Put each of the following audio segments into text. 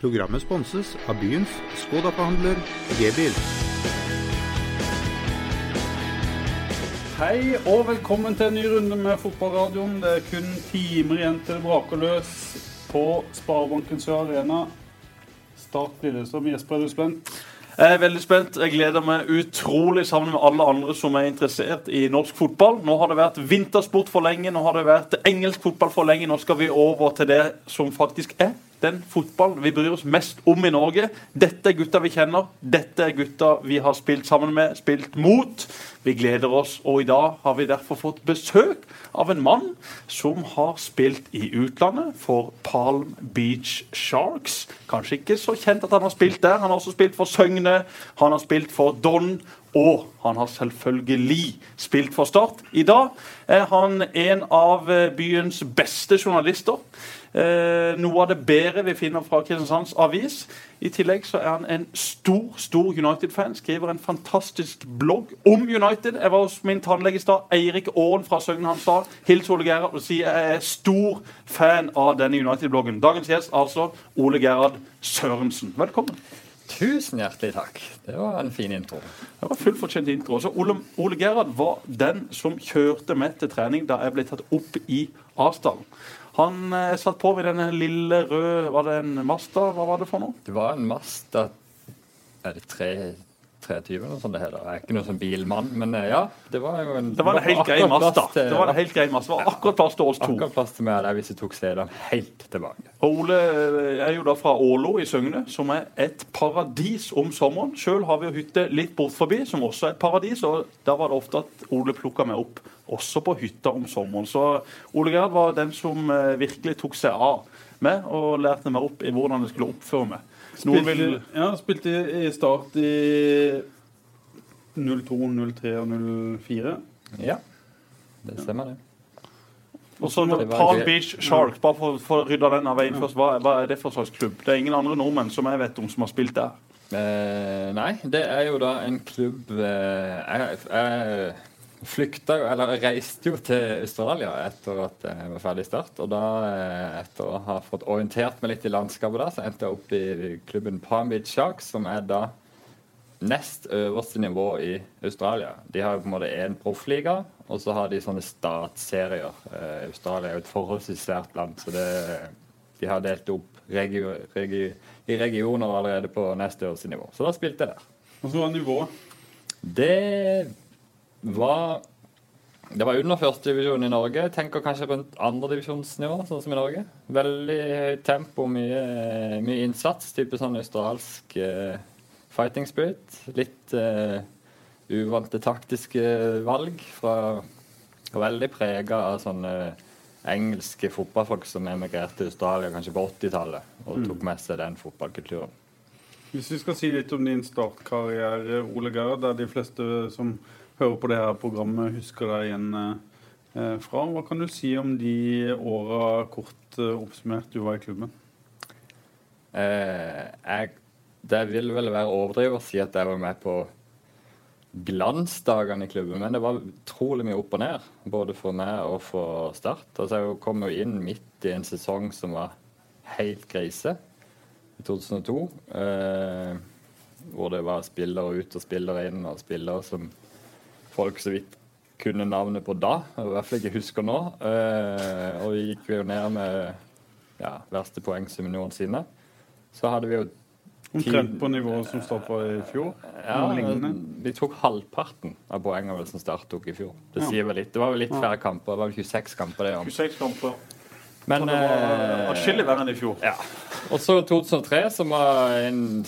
Programmet sponses av byens Skoda-forhandler G-bil. Hei og velkommen til en ny runde med Fotballradioen. Det er kun timer igjen til det braker løs på Sparebanken Sør Arena. Start som Jesper, er du spent? Jeg er veldig spent. Jeg gleder meg utrolig sammen med alle andre som er interessert i norsk fotball. Nå har det vært vintersport for lenge, nå har det vært engelsk fotball for lenge. Nå skal vi over til det som faktisk er den fotballen vi bryr oss mest om i Norge. Dette er gutta vi kjenner. Dette er gutta vi har spilt sammen med, spilt mot. Vi gleder oss, og i dag har vi derfor fått besøk av en mann som har spilt i utlandet for Palm Beach Sharks. Kanskje ikke så kjent at han har spilt der. Han har også spilt for Søgne, han har spilt for Don. Og han har selvfølgelig spilt for Start. I dag er han en av byens beste journalister. Eh, noe av det bedre vi finner fra Kristiansands Avis. I tillegg så er han en stor stor United-fan. Skriver en fantastisk blogg om United. Jeg var hos min tannlege i stad, Eirik Aaren fra Søgne. Han sa hils Ole Gerhard og sier jeg er stor fan av denne United-bloggen. Dagens gjest altså Ole Gerhard Sørensen. Velkommen. Tusen hjertelig takk. Det var en fin intro. Det var fullt fortjent intro. Så Ole, Ole Gerhard var den som kjørte med til trening da jeg ble tatt opp i Asdalen. Han eh, satt på ved denne lille røde Var det en Masta? Hva var det for noe? Det var en Masta Er det 3, 23 eller noe sånt det heter? Jeg er ikke noen sånn bilmann, men eh, ja. Det var jo en Det var en helt grei Masta. Det var en helt grei. Det var akkurat plass til oss to. Akkurat plass til meg der hvis jeg tok stedene helt tilbake. Ole eh, er jo da fra Ålo i Søgne, som er et paradis om sommeren. Sjøl har vi jo hytte litt bort forbi, som også er et paradis. Og da var det ofte at Ole plukka meg opp også på hytta om sommeren. Så Ole Gerhard var den som eh, virkelig tok seg av meg og lærte meg opp i hvordan jeg skulle oppføre meg. Noen Spilte, vil ja, spilte i Start i 02, 03 og 04. Ja, det stemmer, det. Og så Palm. Beach Sharks, bare for, for å rydde den av veien først. Hva, hva er det for slags klubb? Det er ingen andre nordmenn som jeg vet om som har spilt der. Eh, nei, det er jo da en klubb eh, Jeg, jeg flykta jo, eller reiste jo til Australia etter at jeg var ferdig i Start. Og da, eh, etter å ha fått orientert meg litt i landskapet der, så endte jeg opp i klubben Palm Beach Sharks, som er da nest øverste nivå i Australia. De har jo på en måte én proffliga, og så har de sånne statsserier. Eh, Australia er jo et forholdsvis svært land, så det, de har delt opp regi, regi, i regioner allerede på nest øverste nivå. Så da spilte jeg der. Så var nivået. Det var Det var under førstedivisjon i Norge. Tenker kanskje på andredivisjonsnivå, sånn som i Norge. Veldig høyt tempo, mye, mye innsats. Type sånn australsk uh, fighting spirit. Litt uh, uvante taktiske valg fra og Veldig prega av sånne engelske fotballfolk som emigrerte til Australia kanskje på 80-tallet og tok med seg den fotballkulturen. Hvis vi skal si litt om din startkarriere, Ole Gerhard, der de fleste som hører på det her programmet, husker deg igjen eh, fra. Hva kan du si om de åra kort eh, oppsummert du var i klubben? Eh, jeg, det vil vel være overdrivet å si at jeg var med på glansdagene i klubben, men det var utrolig mye opp og ned, både for meg og for Start. Altså, jeg kom jo inn midt i en sesong som var helt krise, i 2002. Eh, hvor det var spillere ut og spillere inn, og spillere som folk så vidt kunne navnet på da, i hvert fall ikke husker nå. Eh, og vi gikk jo ned med ja, verste poengsum noensinne. Så hadde vi jo Omtrent på nivået som stoppa i fjor? ja, vi tok halvparten av poengene vel som Start tok i fjor. Det sier vel litt. Det var vel litt færre kamper. Det var vel 26 kamper det om. 26 kamper. Men eh, atskillig verre enn i fjor. ja. Og så 2003, som var en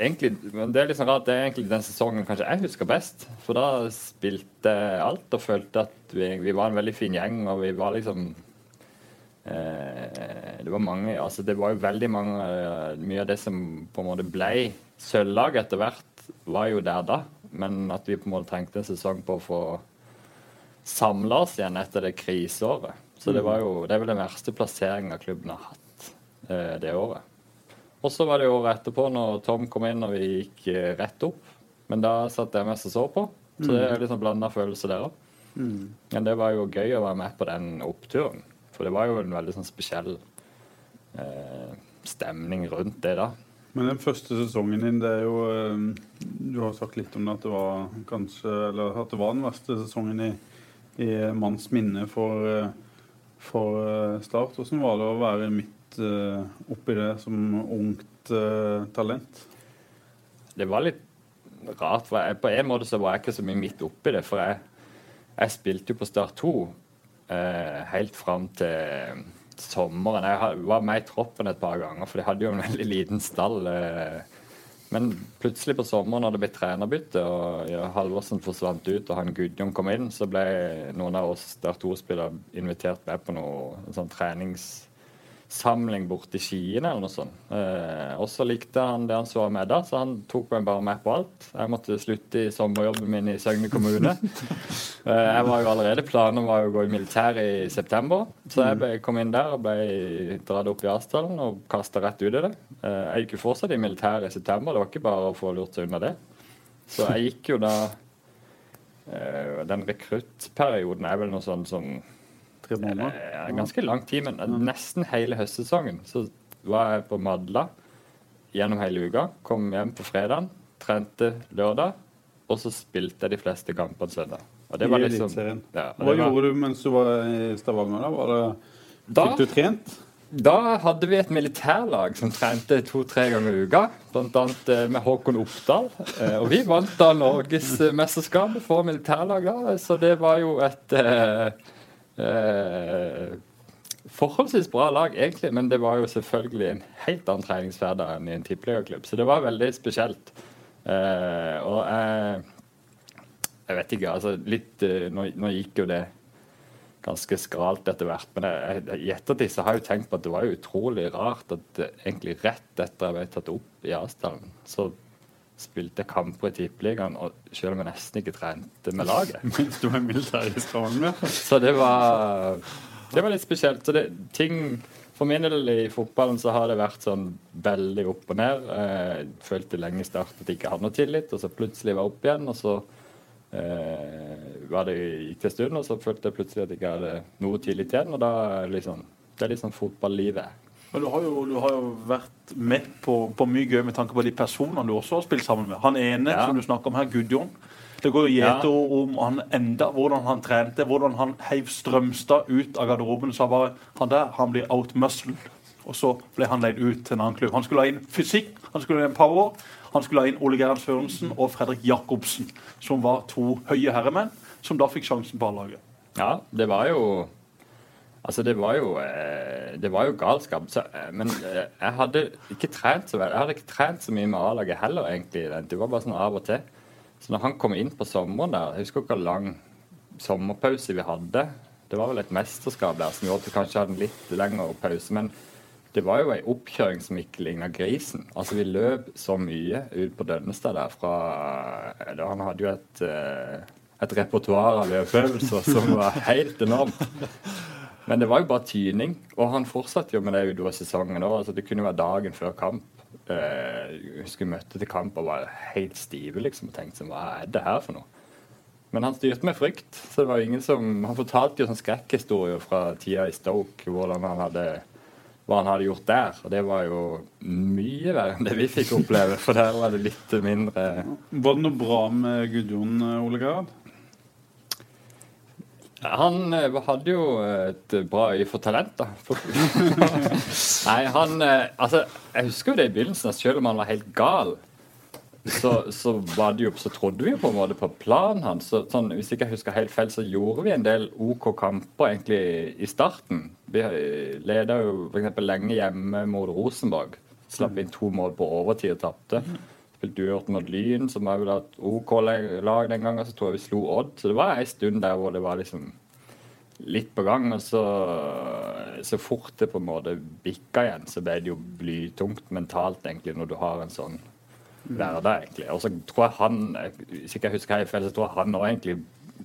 egentlig, Det er litt sånn rart, det er egentlig den sesongen kanskje jeg husker best. For da spilte alt og følte at vi, vi var en veldig fin gjeng, og vi var liksom eh, Det var mange altså Det var jo veldig mange eh, Mye av det som på en måte ble sølvlag etter hvert, var jo der da. Men at vi på en måte trengte en sesong på å få samla oss igjen etter det kriseåret. Så det var jo Det er vel den verste plasseringa klubben har hatt eh, det året. Og så var det året etterpå, når Tom kom inn og vi gikk eh, rett opp. Men da satt jeg mest og så på. Så det er litt sånn blanda følelse der òg. Men det var jo gøy å være med på den oppturen. For det var jo en veldig sånn spesiell eh, stemning rundt det, da. Men den første sesongen din, det er jo eh, Du har sagt litt om det at det var kanskje Eller at det var den verste sesongen i, i manns minne for, eh, for Start. Hvordan var det å være midt uh, oppi det som ungt uh, talent? Det var litt rart. for jeg, På en måte så var jeg ikke så mye midt oppi det. For jeg, jeg spilte jo på Start 2 uh, helt fram til sommeren. Jeg var med i troppen et par ganger, for de hadde jo en veldig liten stall. Eh. Men plutselig på sommeren, når det ble trenerbytte og Halvorsen forsvant ut og han Gudjon kom inn, så ble noen av oss der 2-spillere invitert med på noe sånn trenings samling borte i Skien eller noe sånt. Eh, og så likte han det han så med da, så han tok meg bare med på alt. Jeg måtte slutte i sommerjobben min i Søgne kommune. eh, jeg var jo allerede Planen var å gå i militæret i september, så jeg ble, kom inn der og ble dratt opp i Asdalen og kasta rett ut i det. Eh, jeg gikk jo fortsatt i militæret i september, det var ikke bare å få lurt seg unna det. Så jeg gikk jo da eh, Den rekruttperioden er vel noe sånn som Tre måneder? Eh, ganske lang tid, men nesten hele høstsesongen så var jeg på Madla gjennom hele uka. Kom hjem på fredag, trente lørdag, og så spilte jeg de fleste kampene søndag. Og det var liksom, ja, og Hva var- gjorde du mens du var i Stavanger? da? Var det, Da- fikk du trent? Da hadde vi et militærlag som trente to-tre ganger i uka, bl.a. med Håkon Oppdal. Eh, Og vi vant da Norgesmesterskapet for militærlag da, så det var jo et eh, forholdsvis bra lag, egentlig, men det var jo selvfølgelig en helt annen treningshverdag enn i en tippeligaklubb, så det var veldig spesielt. Eh, og jeg Jeg vet ikke, altså litt eh, Nå, nå gikk jo det ganske skralt etter hvert. Men jeg, jeg, i ettertid så har jeg jo tenkt på at det var jo utrolig rart at eh, egentlig rett etter jeg ble tatt opp i Asdalen, så spilte kamp i Tippeligaen, selv om jeg nesten ikke trente med laget. Mens du var militæret i Stavanger? Så det var Det var litt spesielt. Så det, ting For min del i fotballen så har det vært sånn veldig opp og ned. Jeg følte lenge i start at jeg ikke hadde noe tillit, og så plutselig var jeg opp igjen. Og så eh, var det gikk det en stund, og så følte jeg plutselig at jeg ikke hadde noe tillit igjen. Og da liksom Det er liksom fotballivet. Men du har jo, du har jo vært med på, på mye gøy med tanke på de personene du også har spilt sammen med. Han ene Ja. som du snakker om her, Gudjon. Det går jo gjetord om han enda, hvordan han trente, hvordan han heiv Strømstad ut av garderoben. Så bare han der, han blir outmuscled. Og så ble han leid ut til en annen klubb. Han skulle ha inn fysikk, han skulle ha inn power. Han skulle ha inn Ole Gerhard Sørensen og Fredrik Jacobsen, som var to høye herremenn, som da fikk sjansen på A-laget. Ja, det var jo Altså, det var jo eh, Det var jo galskap. Så, eh, men eh, jeg hadde ikke trent så vel. Jeg hadde ikke trent så mye med A-laget heller, egentlig. Det var bare sånn av og til. Så når han kom inn på sommeren der Jeg husker ikke hvor lang sommerpause vi hadde. Det var vel et mesterskap der som gjorde at vi kanskje hadde en litt lengre pause. Men det var jo ei oppkjøring som ikke ligna grisen. Altså, vi løp så mye ut på Dønnestad der fra Han hadde jo et et repertoar av løpeøvelser som var helt enormt. Men det var jo bare tyning, og han fortsatte jo med det utover sesongen. Altså, det kunne jo være dagen før kamp. Eh, vi møtte til kamp og var helt stive liksom, og tenkte sånn, hva er det her for noe? Men han styrte med frykt. så det var ingen som, Han fortalte jo sånn skrekkhistorier fra tida i Stoke, hvordan han hadde, hva han hadde gjort der. Og det var jo mye verre enn det vi fikk oppleve, for der var det litt mindre Var det noe bra med Gudjon, Ole Gerhard? Han eh, hadde jo et bra øye for talent, da. Nei, han eh, Altså, jeg husker jo det i begynnelsen, at selv om han var helt gal, så, så, var det jo, så trodde vi jo på en måte på planen hans. Så, sånn, hvis ikke jeg husker helt feil, så gjorde vi en del OK kamper egentlig i starten. Vi leda jo f.eks. lenge hjemme mot Rosenborg. Slapp inn to mål på overtid og tapte. Spilte uavgjort mot Lyn, som var vel et OK lag den gangen. Så tror jeg vi slo Odd. Så det var ei stund der hvor det var liksom litt på gang. Og så, så fort det på en måte bikka igjen, så ble det jo blytungt mentalt, egentlig, når du har en sånn hverdag, egentlig. Og så tror jeg han, hvis ikke jeg husker helt feil, så tror jeg han òg egentlig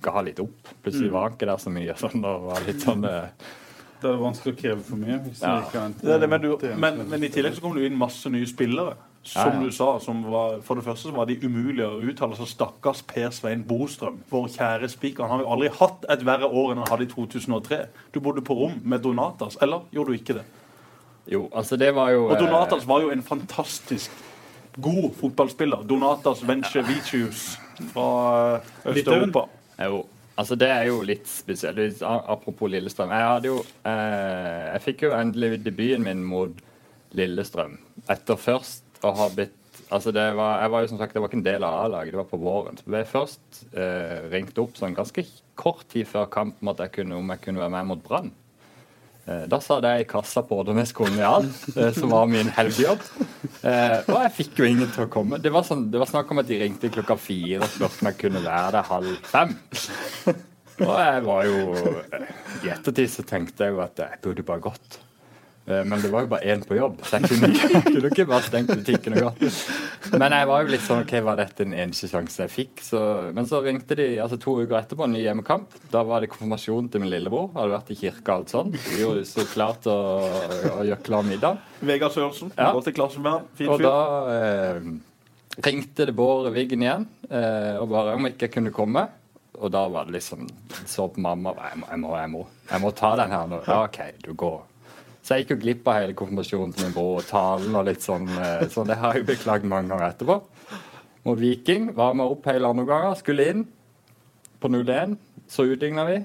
ga litt opp. Plutselig var han ikke der så mye. Sånn, og var litt sånn eh, Det er vanskelig å kreve for mye. Hvis Ja. ikke har en Det det, men, du, men, men i tillegg så kom det inn masse nye spillere. Som Ja, ja. du sa, som var, for det første så var de umulige å uttale. Så stakkars Per Svein Bostrøm, vår kjære spiker. Han har jo aldri hatt et verre år enn han hadde i 2003. Du bodde på rom med Donatas, eller gjorde du ikke det? Jo, altså det var jo Og eh, Donatas var jo en fantastisk god fotballspiller. Donatas Vencevicius fra eh, Øst-Europa. Jo, altså det er jo litt spesielt. Apropos Lillestrøm. Jeg hadde jo eh, Jeg fikk jo endelig debuten min mot Lillestrøm etter først å ha blitt Altså det var, jeg var jo som sagt, det var ikke en del av A-laget, det var på våren. Så ble jeg først eh, ringt opp sånn ganske kort tid før kamp om jeg kunne, om jeg kunne være med mot Brann. Eh, Da sa jeg i kassa på Ådernes kolonial, eh, som var min helgejobb. Eh, og jeg fikk jo ingen til å komme. Det var, sånn, det var snakk om at de ringte klokka fire og spurte om jeg kunne være der halv fem. Og jeg var jo I ettertid så tenkte jeg jo at jeg burde bare gått. Eh, Men det var jo bare én på jobb, så jeg kunne ikke, kunne ikke bare stengt butikken og gått. Men jeg var jo litt sånn OK, var dette den eneste sjansen jeg fikk? Så, men så ringte de altså to uker etterpå, en ny hjemmekamp. Da var det konfirmasjon til min lillebror. Hadde vært i kirka og alt sånt. Vi gjorde så klart å, å gjøre klar middag. Vegard Sørensen. Ja. gå til klasse med han. Fin Og da eh, ringte det Bård Wiggen igjen eh, og bare om ikke jeg kunne komme. Og da var det liksom Så på mamma jeg må, jeg må, jeg må, jeg må ta den her nå. Ja, OK, du går. Så jeg gikk jo glipp av hele konfirmasjonen til min bror og talen og litt sånn. eh, Så det har jeg jo beklagd mange ganger etterpå. Mot Viking var vi opp hele andre ganger, skulle inn på 0-1. Så utligna vi.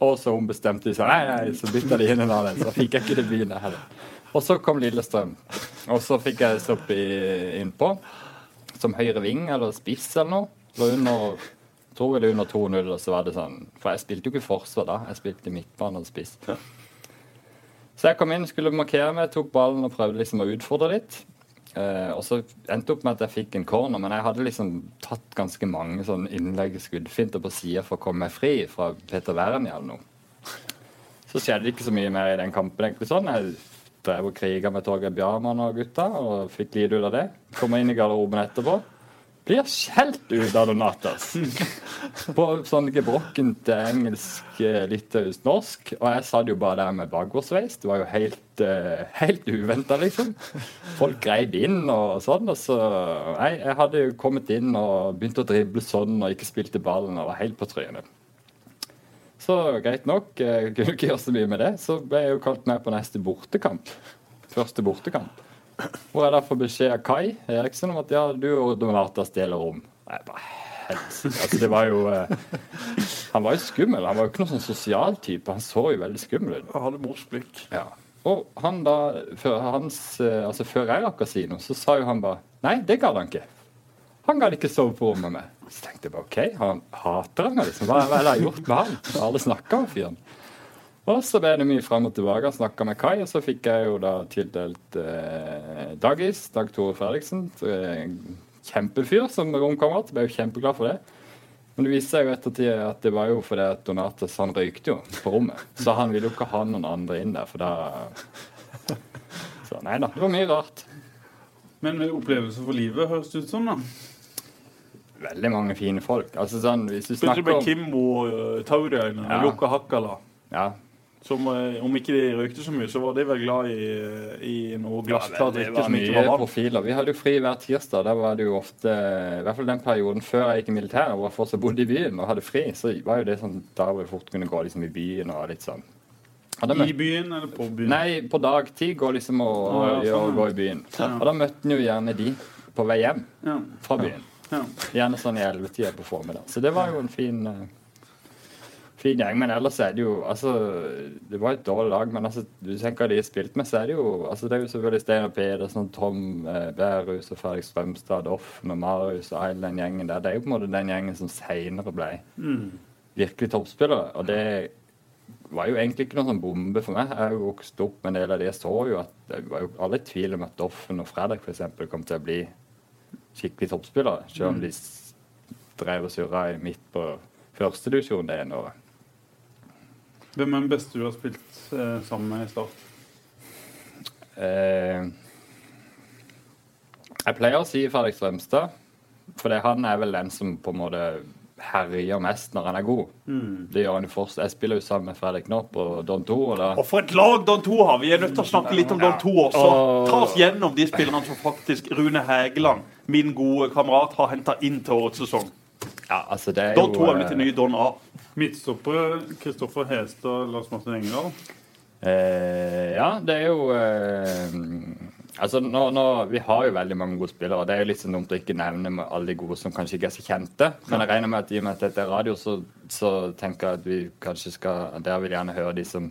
Og så ombestemte de seg. Nei, nei, så bytta de inn en annen. Så fikk jeg ikke det der heller. Og så kom Lillestrøm. Og så fikk jeg stopp innpå som høyre ving eller spiss eller noe. Lå under, tror jeg det under 2-0, og så var det sånn For jeg spilte jo ikke forsvar da, jeg spilte midtbane og spiss. Så jeg kom inn, skulle markere meg, tok ballen og prøvde liksom å utfordre litt. Eh, og så endte det opp med at jeg fikk en corner, men jeg hadde liksom tatt ganske mange sånn innlegg skuddfinter på sida for å komme meg fri fra Peter Wernie eller noe. Så skjedde det ikke så mye mer i den kampen. egentlig sånn. Jeg drev og kriga med Torgeir Bjarmann og gutta og fikk lite ut av det. Kommer inn i garderoben etterpå. Blir skjelt ut av Donatas. På sånn gebrokkent engelsk, litt litauisk, norsk. Og jeg satt jo bare der med bakoversveis. Det var jo helt, uh, helt uventa, liksom. Folk greide inn og sånn. Og så jeg, jeg hadde jo kommet inn og begynt å drible sånn og ikke spilte ballen og var helt på trynet. Så greit nok, jeg kunne ikke gjøre så mye med det. Så ble jeg jo kalt med på neste bortekamp. Første bortekamp. Hvor jeg da får beskjed av Kai Eriksen om at ja, du Donatas deler rom. Jeg bare. Altså, det var jo eh, Han var jo skummel. Han var jo ikke noen sånn sosial type. Han så jo veldig skummel ut. Han hadde morsomt blikk. Ja. Og han da, før, hans, eh, altså før jeg rakk å si noe, så sa jo han bare Nei, det gadd han ikke. Han gadd ikke sove på rommet med meg. Så tenkte jeg bare OK, han hater han meg, liksom. Hva, hva er det jeg har gjort med han? Alle snakker om fyren. Og så ble det mye fram og tilbake. Snakka med Kai, og så fikk jeg jo da tildelt eh, Dagis. Dag Tore Fredriksen. Eh, Kjempefyr som romkamerat. Ble jo kjempeglad for det. Men det viste seg jo ettertid at det var jo fordi at Donatas han røykte jo på rommet. Så han ville jo ikke ha noen andre inn der, for da Så nei da. Det var mye rart. Men opplevelse for livet høres det ut som, da. Veldig mange fine folk. Altså sånn, hvis du snakker med om Kimmo uh, Tauriainen og Ja. Jokka Hakkala. Ja, Som eh, om ikke de røykte så mye, så var de vel glad i, i noe glassklart det drikke var som ikke mye var vann. profiler. Vi hadde jo fri hver tirsdag. Da var det jo ofte I hvert fall den perioden før jeg gikk i militæret, hvor jeg fortsatt bodde i byen og hadde fri, så var jo det sånn der hvor vi fort kunne gå liksom i byen og litt sånn. I byen eller på byen? nei, på dagtid går liksom og, ah, ja, sånn, og ja. gå i byen. Og da møtte en jo gjerne de på vei hjem Ja. fra byen. ja. Gjerne sånn i ellevetida på formiddag. Så det var jo en fin eh, Fin gjeng, men ellers er det jo altså, Det var et dårlig lag, men altså, du tenker de har spilt med, så er det jo altså, Det er jo selvfølgelig Steinar Pedersen, Tom eh, Bærhus og Fredrik Strømstad, Doffen og Marius og hele den gjengen der. Det er jo på en måte den gjengen som seinere ble virkelig toppspillere. Og det var jo egentlig ikke noen sånn bombe for meg. Jeg har jo vokst opp med en del av det. Jeg så jo at det var jo alle i tvil om at Doffen og Fredrik eksempel, kom til å bli skikkelig toppspillere. Selv om de drev og surra midt på førstedivisjon det ene året. Hvem er den beste du har spilt eh, sammen med i Start? Eh, jeg pleier å si Fredrik Strømstad, for han er vel den som på en måte herjer mest når han er god. Det gjør han jo fortsatt. Jeg spiller jo sammen med Fredrik nå på Don 2, og da Og for et lag Don 2 har! Vi er nødt til å snakke litt om Don 2 også. Og- Ta oss gjennom de spillerne som faktisk Rune Hægeland, min gode kamerat, har henta inn til årets sesong. Ja, altså det er Don jo 2 er blitt til eh, ny Don A. Midtstoppere Kristoffer Hestad Lars Martin Engerdal. Eh, ja, det er jo eh, Altså, nå, nå, Vi har jo veldig mange gode spillere. Det er jo litt sånn dumt å ikke nevne med alle de gode som kanskje ikke er så kjente. Men jeg regner med at i og med at dette er radio, så, så tenker jeg at vi kanskje skal Der vil gjerne høre de som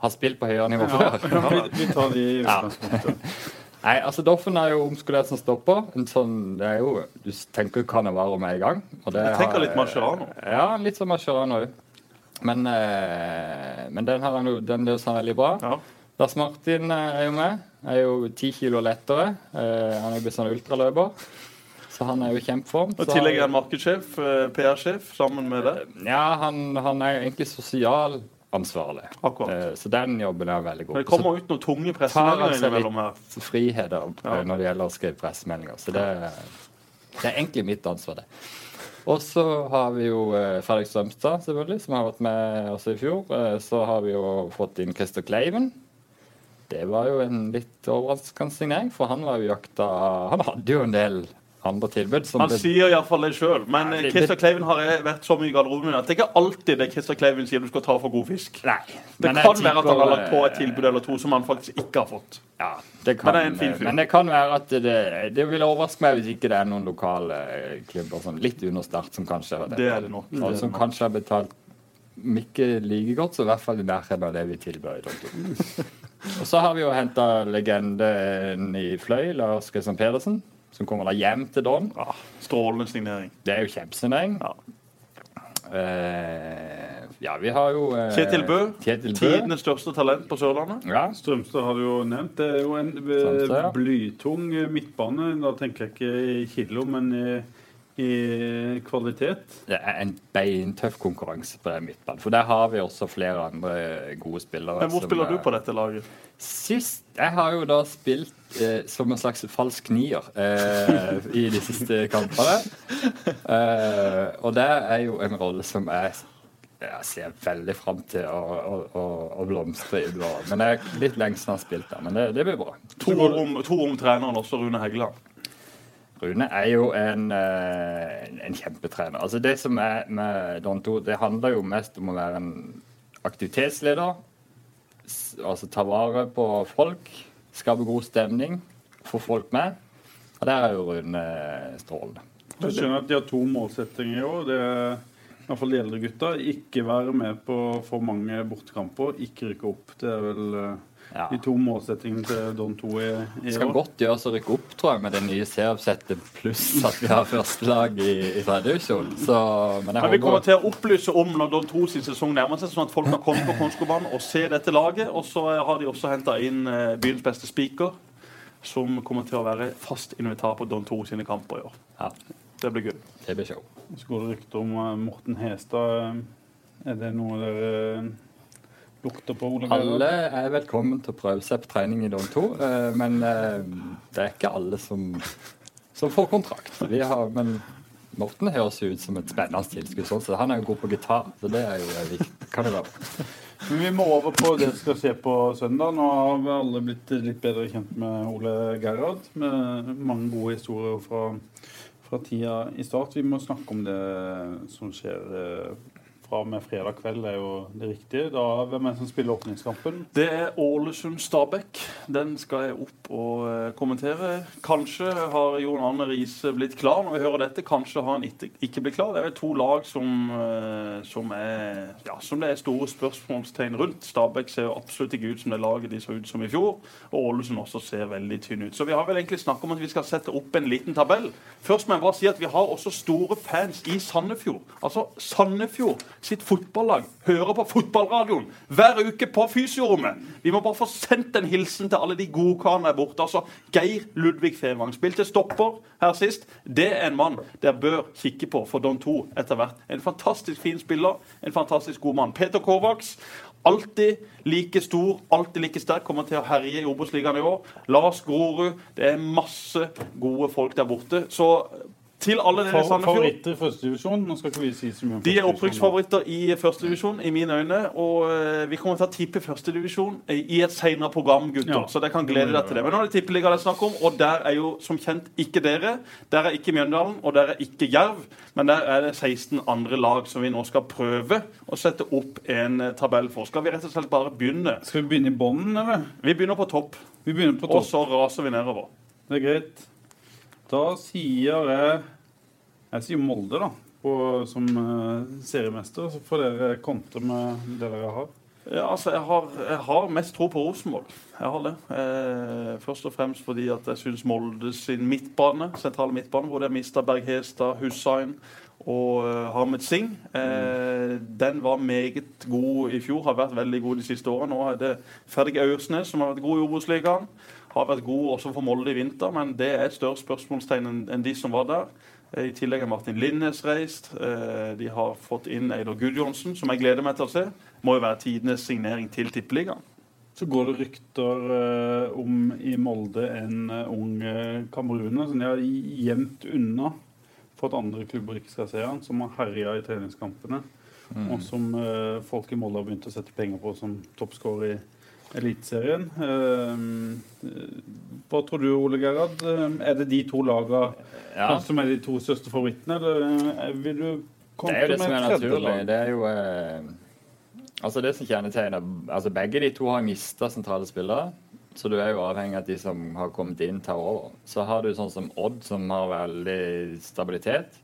har spilt på høyere nivå før. Ja, vi, vi tar de i utgangspunktet. Nei, altså Doffen er jo omskolert som stopper. En sånn, det er jo, Du tenker Canavaro med i gang. Og det Jeg tenker har- litt Mascherano. Ja, litt som Mascherano òg. Men, eh, men den, her, den løser han veldig bra. Ja. Lars Martin eh, er jo med. Er jo ti kilo lettere. Eh, han er jo blitt sånn ultraløper. Så han er jo i kjempeform. Og I tillegg er han markedssjef, eh, PR-sjef, sammen med det. Ja, han, han er jo egentlig sosialansvarlig. Akkurat. Eh, så den jobben er veldig god. Men det kommer ut noen tunge tar pressemeldinger innimellom her. friheter Ja. eh, når det gjelder å skrive pressemeldinger. Så det, det er egentlig mitt ansvar, det. Og så har vi jo eh, Fredrik Strømstad, selvfølgelig, som har vært med også i fjor. Så har vi jo fått inn Christer Kleiven. Det var jo en litt overraskende signering, for han var jo jakta Han hadde jo en del andre tilbud. Som Han sier iallfall det sjøl. Men Ja, eh, Christer Kleiven har vært så mye i garderoben at det er ikke alltid det Christer Kleiven sier du skal ta for god fisk. Nei. Det kan være at han har lagt på et tilbud eller to som han faktisk ikke har fått. Ja, det kan, Men det fyr. men det kan være at det, det vil overraske meg hvis ikke det er noen lokale eh, klubber sånn litt under start som kanskje har Det er det nok. Og som kanskje har betalt ikke like godt, så i hvert fall i nærheten av det vi tilbød. Og så har vi jo henta legenden i fløy, Lars Christian Pedersen, som kommer da hjem til Don. Ja, strålende signering. Det er jo kjempesignering. Ja. Eh, ja, vi har jo eh, Kjetil Bø. Kjetil Bø. Tidenes største talent på Sørlandet. Ja, Strømstad har du jo nevnt. Det er jo en eh, Strømstad, ja. blytung eh, midtbane. Da tenker jeg ikke i kilo, men i, i kvalitet. Det er en beintøff konkurranse på den midtbanen. For der har vi også flere andre gode spillere. Men hvor som, spiller du eh, på dette laget? Sist Jeg har jo da spilt eh, som en slags falsk nier eh, i de siste kampene. Eh, og det er jo en rolle som jeg, jeg ser veldig fram til å, å, å, å blomstre i. blå. Men det er litt lenge siden jeg har spilt der. Men det, det blir bra. To om, to om treneren også, Rune Heggeland. Rune er jo en, eh, en- en kjempetrener. Altså Det som er med Don To, det handler jo mest om å være en aktivitetsleder. Altså ta vare på folk, skape god stemning, få folk med. Og der er jo Rune strålende. Jeg skjønner at de har to målsettinger i år. Det er i hvert fall de eldre gutta. Ikke være med på for mange bortekamper. Ikke rykke opp. Det er vel eh, Ja. de to målsettingene til Don 2 i, i Det skal år. godt gjøres å rykke opp, tror jeg, med det nye serieoppsettet, pluss at vi har førstelag i, i tredje Men Men vi kommer til å opplyse om når Don 2 sin sesong nærmer seg, sånn at folk kan komme på Konskobanen og se dette laget. Og så har de også henta inn eh, byens beste spiker, som kommer til å være fast invitar på Don 2 sine kamper i år. Ja, Det blir gull. det blir show. Så går det rykter om eh, Morten Hestad. Er det noe dere eh, lukter på, Ole? Alle er velkommen til å prøve seg på trening i dag 2, eh, men eh, det er ikke alle som, som får kontrakt. Vi har, men Morten høres jo ut som et spennende tilskudd, sånn, så han er jo god på gitar. Så det er jo eh, viktig. Kan det være. Men vi må over på det som skal skje på søndag. Nå har vi alle blitt litt bedre kjent med Ole Gerhard. Med mange gode historier fra, fra tida i start. Vi må snakke om det som skjer fra og med fredag kveld, er jo det riktige. Da, hvem er det som spiller åpningskampen? Det er Ålesund-Stabæk. Den skal jeg opp og eh, kommentere. Kanskje har Jon Arne Riise blitt klar når vi hører dette. Kanskje har han ikke, blitt klar. Det er to lag som, eh, som, er, ja, som det er store spørsmålstegn rundt. Stabæk ser jo absolutt ikke ut som det laget de så ut som i fjor. Og Ålesund også ser veldig tynn ut. Så vi har vel egentlig snakket om at vi skal sette opp en liten tabell. Først må jeg bare si at vi har også store fans i Sandefjord. Altså Sandefjord sitt fotballag hører på fotballradioen hver uke på fysiorommet. Vi må bare få sendt en hilsen til alle de gode karene der borte. Altså, Geir Ludvig Fevang spilte stopper her sist. Det er en mann dere bør kikke på for Don 2 etter hvert. En fantastisk fin spiller, en fantastisk god mann. Peter Kovacs. Alltid like stor, alltid like sterk. Kommer til å herje i Obos-ligaen i år. Lars Grorud. Det er masse gode folk der borte. Så Til alle dere i Sandefjord. Favoritter i første divisjon? Nå skal ikke vi si så mye om De er opprykksfavoritter i førstedivisjon, i mine øyne. Og eh, vi kommer til å tippe førstedivisjon i et senere program, gutter. Ja. Så dere kan glede dere til det. Men nå er det tippeliga det er snakk om, og der er jo som kjent ikke dere. Der er ikke Mjøndalen, og der er ikke Jerv. Men der er det 16 andre lag som vi nå skal prøve å sette opp en eh, tabell for. Skal vi rett og slett bare begynne? Skal vi begynne i bånden, eller? Vi begynner på topp, Vi begynner på og så raser vi nedover. Det er greit. Da sier jeg Jeg sier Molde, da. På, som eh, seriemester. Så får dere kontre med det dere har. Ja, altså, jeg har, jeg har mest tro på Rosenborg. Jeg har det. Eh, først og fremst fordi at jeg syns Molde sin midtbane, sentrale midtbane, hvor de har mista Berg Hestad, Hussein og uh, Harmet Singh, eh, den var meget god i fjor. Har vært veldig god de siste årene. Nå er det Fredrik Aursnes, som har vært god i Obos-ligaen. Har vært god også for Molde i vinter, men det er et større spørsmålstegn enn de som var der. Eh, I tillegg har Martin Linnes reist. Eh, De har fått inn Eidar Gudjonsen, som jeg gleder meg til å se. Må jo være tidenes signering til Tippeligaen. Så går det rykter eh, om i Molde en ung kameruner som de har gjemt unna for at andre klubber ikke skal se han, som har herja i treningskampene. Og som folk i Molde har begynt å sette penger på som toppskårer i Eliteserien. Eh, hva tror du, Ole Gerhard? Eh, Er det de to lagene Ja. som er de to største favorittene, eller eh, vil du Det er jo det som er naturlig. Det er jo eh, Altså det som kjennetegner altså Begge de to har mista sentrale spillere. Så du er jo avhengig av at de som har kommet inn, tar over. Så har du sånn som Odd, som har veldig stabilitet.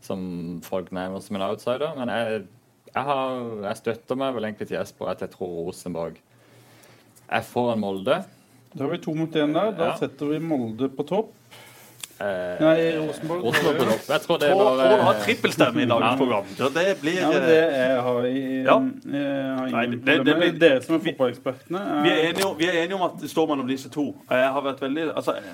Som folk nevner som en outsider. Men jeg, jeg, har, jeg støtter meg vel egentlig til Jesper at jeg tror Rosenborg er foran Molde. Da har vi to mot én der. Da Ja. setter vi Molde på topp. Eh, Nei, Rosenborg. Rosenborg. Jeg tror det var Tråd har trippelstemme i dagens Ja. program. Ja, det blir Ja, eh, det er, har jeg, Ja. jeg har Nei, det, det- det blir- Dere som er fotballekspertene. vi, er eh, enige, om- vi er enige om at det står mellom disse to. Jeg har vært veldig altså, jeg,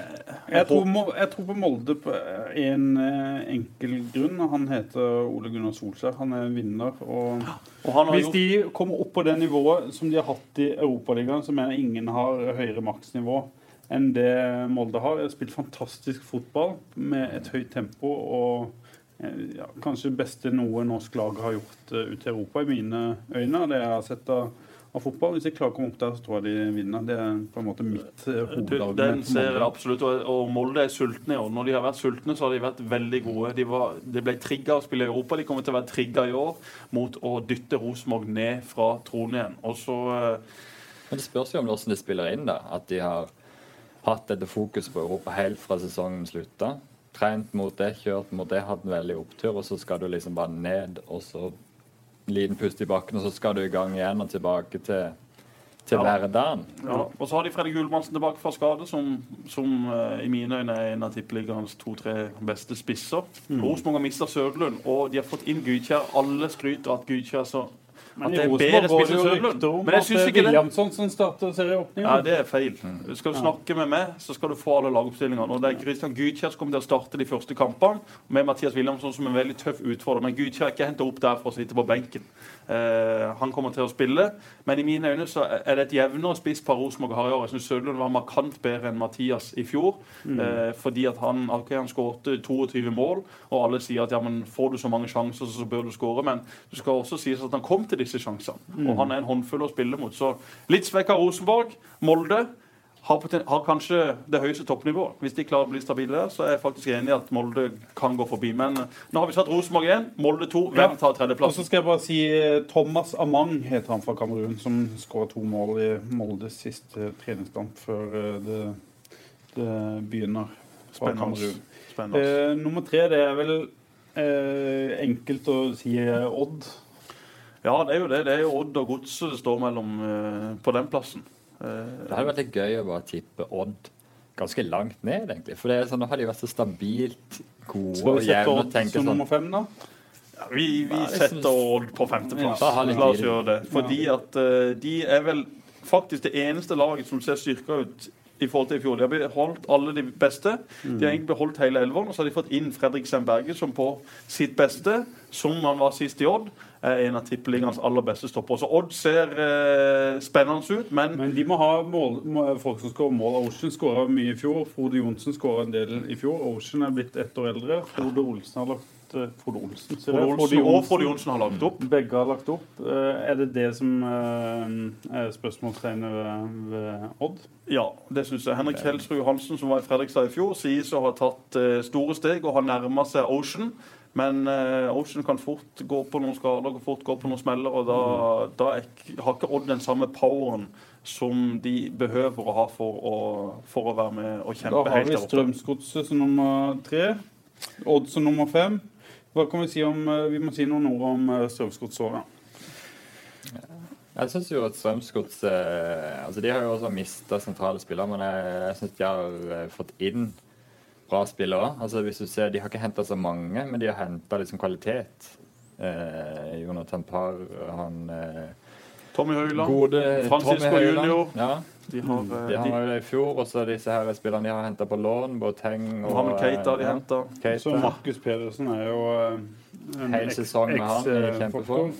Jeg tror, jeg tror på Molde på en eh, enkel grunn. Han heter Ole Gunnar Solskjær. Han er vinner. Og og han har hvis gjort de kommer opp på det nivået som de har hatt i Europaligaen, så mener jeg ingen har høyere maksnivå enn det Molde har. De har spilt fantastisk fotball med et høyt tempo og eh, ja, kanskje det beste noe norsk lag har gjort eh, ute i Europa, i mine øyne. Det jeg har sett av, av fotball. Hvis de klarer å komme opp der, så tror jeg de vinner. Det er på en måte mitt eh, hovedargument. Den ser jeg absolutt. Og, og Molde er sultne i år. Når de har vært sultne, så har de vært veldig gode. De, var, de ble trigga å spille i Europa. De kommer til å være trigga i år mot å dytte Rosenborg ned fra tronen igjen. Og så eh, Men det spørs jo om hvordan de spiller inn, da. At de har hatt dette fokus på Europa helt fra sesongen slutta. Trent mot det, kjørt mot det, hatt en veldig opptur, og så skal du liksom bare ned, og så liten pust i bakken, og så skal du i gang igjen og tilbake til, til Ja. hverdagen. Ja, og så har de Fredrik Gulbrandsen tilbake fra skade, som, som uh, i mine øyne er en av tippeligaens to-tre beste spisser. Rosenborg har mista Søderlund, og de har fått inn Gudkjær. Alle skryter av at Gudkjær er så Men at det er bedre spiss enn Søderlund. Men jeg syns ikke det. Som starter serieåpningen. Ja, det er feil. Skal du snakke med meg, så skal du få alle lagoppstillingene. Og det er Christian Gudkjær som kommer til å starte de første kampene, med Mathias Williamson som en veldig tøff utfordrer. Men Gudkjær er ikke henta opp der for å sitte på benken. Uh, han kommer til å spille, men i mine øyne så er det et jevnere spisspar Rosenborg har i år. Jeg syns Søderlund var markant bedre enn Mathias i fjor. Eh, fordi at han, okay, han skårte 22 mål, og alle sier at ja, men får du så mange sjanser, så bør du skåre. Men det skal også sies at han kom til disse sjansene. Og han er en håndfull å spille mot. Så litt svekka Rosenborg. Molde har, har kanskje det høyeste toppnivået. Hvis de klarer å bli stabile der, så er jeg faktisk enig i at Molde kan gå forbi. Men eh, nå har vi satt Rosenborg 1, Molde 2. Hvem Ja. tredjeplass? Og så skal jeg bare si eh, Thomas Amang heter han fra Kamerun, som skåra to mål i Moldes siste treningskamp før eh, det, det begynner Spennende. Spennende. Eh, nummer tre, det er vel eh, enkelt å si eh, Odd. Ja, det er jo det. Det er jo Odd og Godset det står mellom eh, på den plassen. Eh, Det hadde vært litt gøy å bare tippe Odd ganske langt ned, egentlig. For det er sånn, nå har de vært så stabilt gode Skal og vi sette jevne. Odd som sånn nummer fem, da? ja, vi vi Ja, setter synes- Odd på femteplass. Ja, La oss tid. gjøre det. Fordi at eh, de er vel faktisk det eneste laget som ser styrka ut i forhold til i fjor. De har beholdt alle de beste. De har egentlig beholdt hele elveren, og så har de fått inn Fredrik Semberge, som på sitt beste, som han var sist i Odd, er en av tippeligaens aller beste stoppere. Så Odd ser eh, spennende ut, men Men de må ha mål, må, folk som skårer mål. Ocean skåra mye i fjor. Frode Johnsen skåra en del i fjor. Ocean er blitt ett år eldre. Frode Olsen har lagt eh, Frode Olsen, Frode jeg. Olsen og Frode Johnsen har lagt opp. Begge har lagt opp. Eh, Er det det som eh, er spørsmålstegnet ved, Odd? Ja, det syns jeg. Henrik Helsrud Johansen, som var i Fredrikstad i fjor, sies å ha tatt store steg og har nærma seg Ocean. Men uh, Ocean kan fort gå på noen skader og fort gå på noen smeller, og da, da er, har ikke Odd den samme poweren som de behøver å ha for å, for å være med og kjempe har helt vi der oppe. Strømsgodset som nummer tre. Odd som nummer fem. Hva kan vi si om eh, Vi må si noen ord om eh, Strømsgodsåret. Jeg syns jo at Strømsgods eh, altså De har jo også mista sentrale spillere, men jeg, jeg syns de har eh, fått inn bra spillere. Altså hvis du ser, De har ikke henta så mange, men de har henta liksom kvalitet. Eh, Jonathan Parr, han eh, Tommy Høiland, gode Francisco Tommy. Junior. Ja, de har, eh, de, har de, jo det i fjor. Og så disse her spillerne de har henta på lån. Boateng og Mohammed Keita har de ja, henta. Så Markus Pedersen er jo eh, en Hele sesongen med han er kjempeform.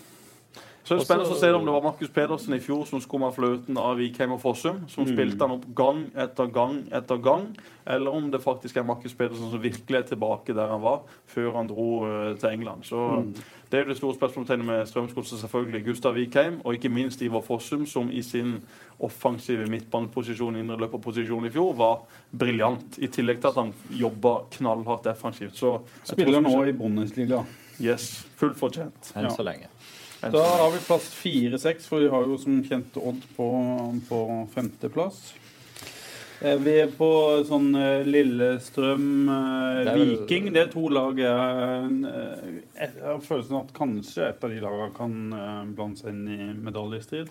Så det er spennende å se om det var Markus Pedersen i fjor som skumma fløten av Vikheim og Fossum, som spilte han opp gang etter gang etter gang, eller om det faktisk er Markus Pedersen som virkelig er tilbake der han var før han dro eh, til England. Så det er jo det store spørsmålstegnet med Strømsgodset, selvfølgelig. Gustav Vikheim, og ikke minst Ivar Fossum, som i sin offensive midtbaneposisjon, indreløperposisjon i fjor, var briljant. I tillegg til at han jobba knallhardt defensivt. Så jeg Spiller tror- nå i Bundesliga. Yes, fullt fortjent. Enn så lenge. Da har vi plass fire-seks, for vi har jo som kjent Odd på, på femteplass. Er på sånn eh, Lillestrøm, eh, Viking Det er to lag jeg eh, Jeg har følelsen av at kanskje et av de lagene kan eh, blande seg inn i medaljestrid.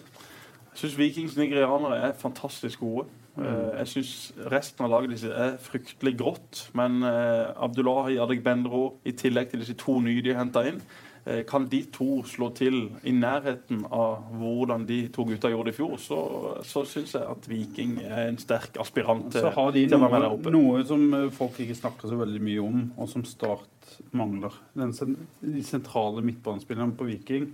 Jeg syns Vikings nigerianere er fantastisk gode. Mm. Jeg syns resten av laget deres er fryktelig grått. Men uh, Abdullahi Adegbendro, i tillegg til disse to nye de har henta inn, eh, kan de to slå til i nærheten av hvordan de to gutta gjorde i fjor, så, så syns jeg at Viking er en sterk aspirant til, Så har de til å være med der noe, oppe. noe som eh, folk ikke snakker så veldig mye om, og som Start mangler. Den, de sentrale midtbanespillerne på Viking,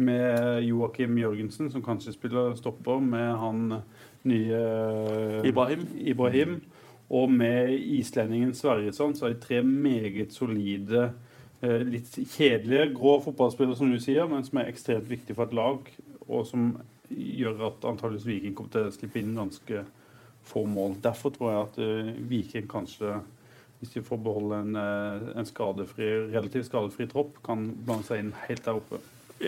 med Joakim Jørgensen, som kanskje spiller stopper, med han nye eh, Ibrahim. Ibrahim og med islendingen Sverresson, så er de tre meget solide eh, Litt kjedelige, grå fotballspillere, som du sier, men som er ekstremt viktig for et lag, og som gjør at antakeligvis Viking kommer til å slippe inn ganske få mål. Derfor tror jeg at eh, Viking kanskje, hvis de får beholde en, eh, en skadefri, relativt skadefri tropp, kan blande seg inn helt der oppe.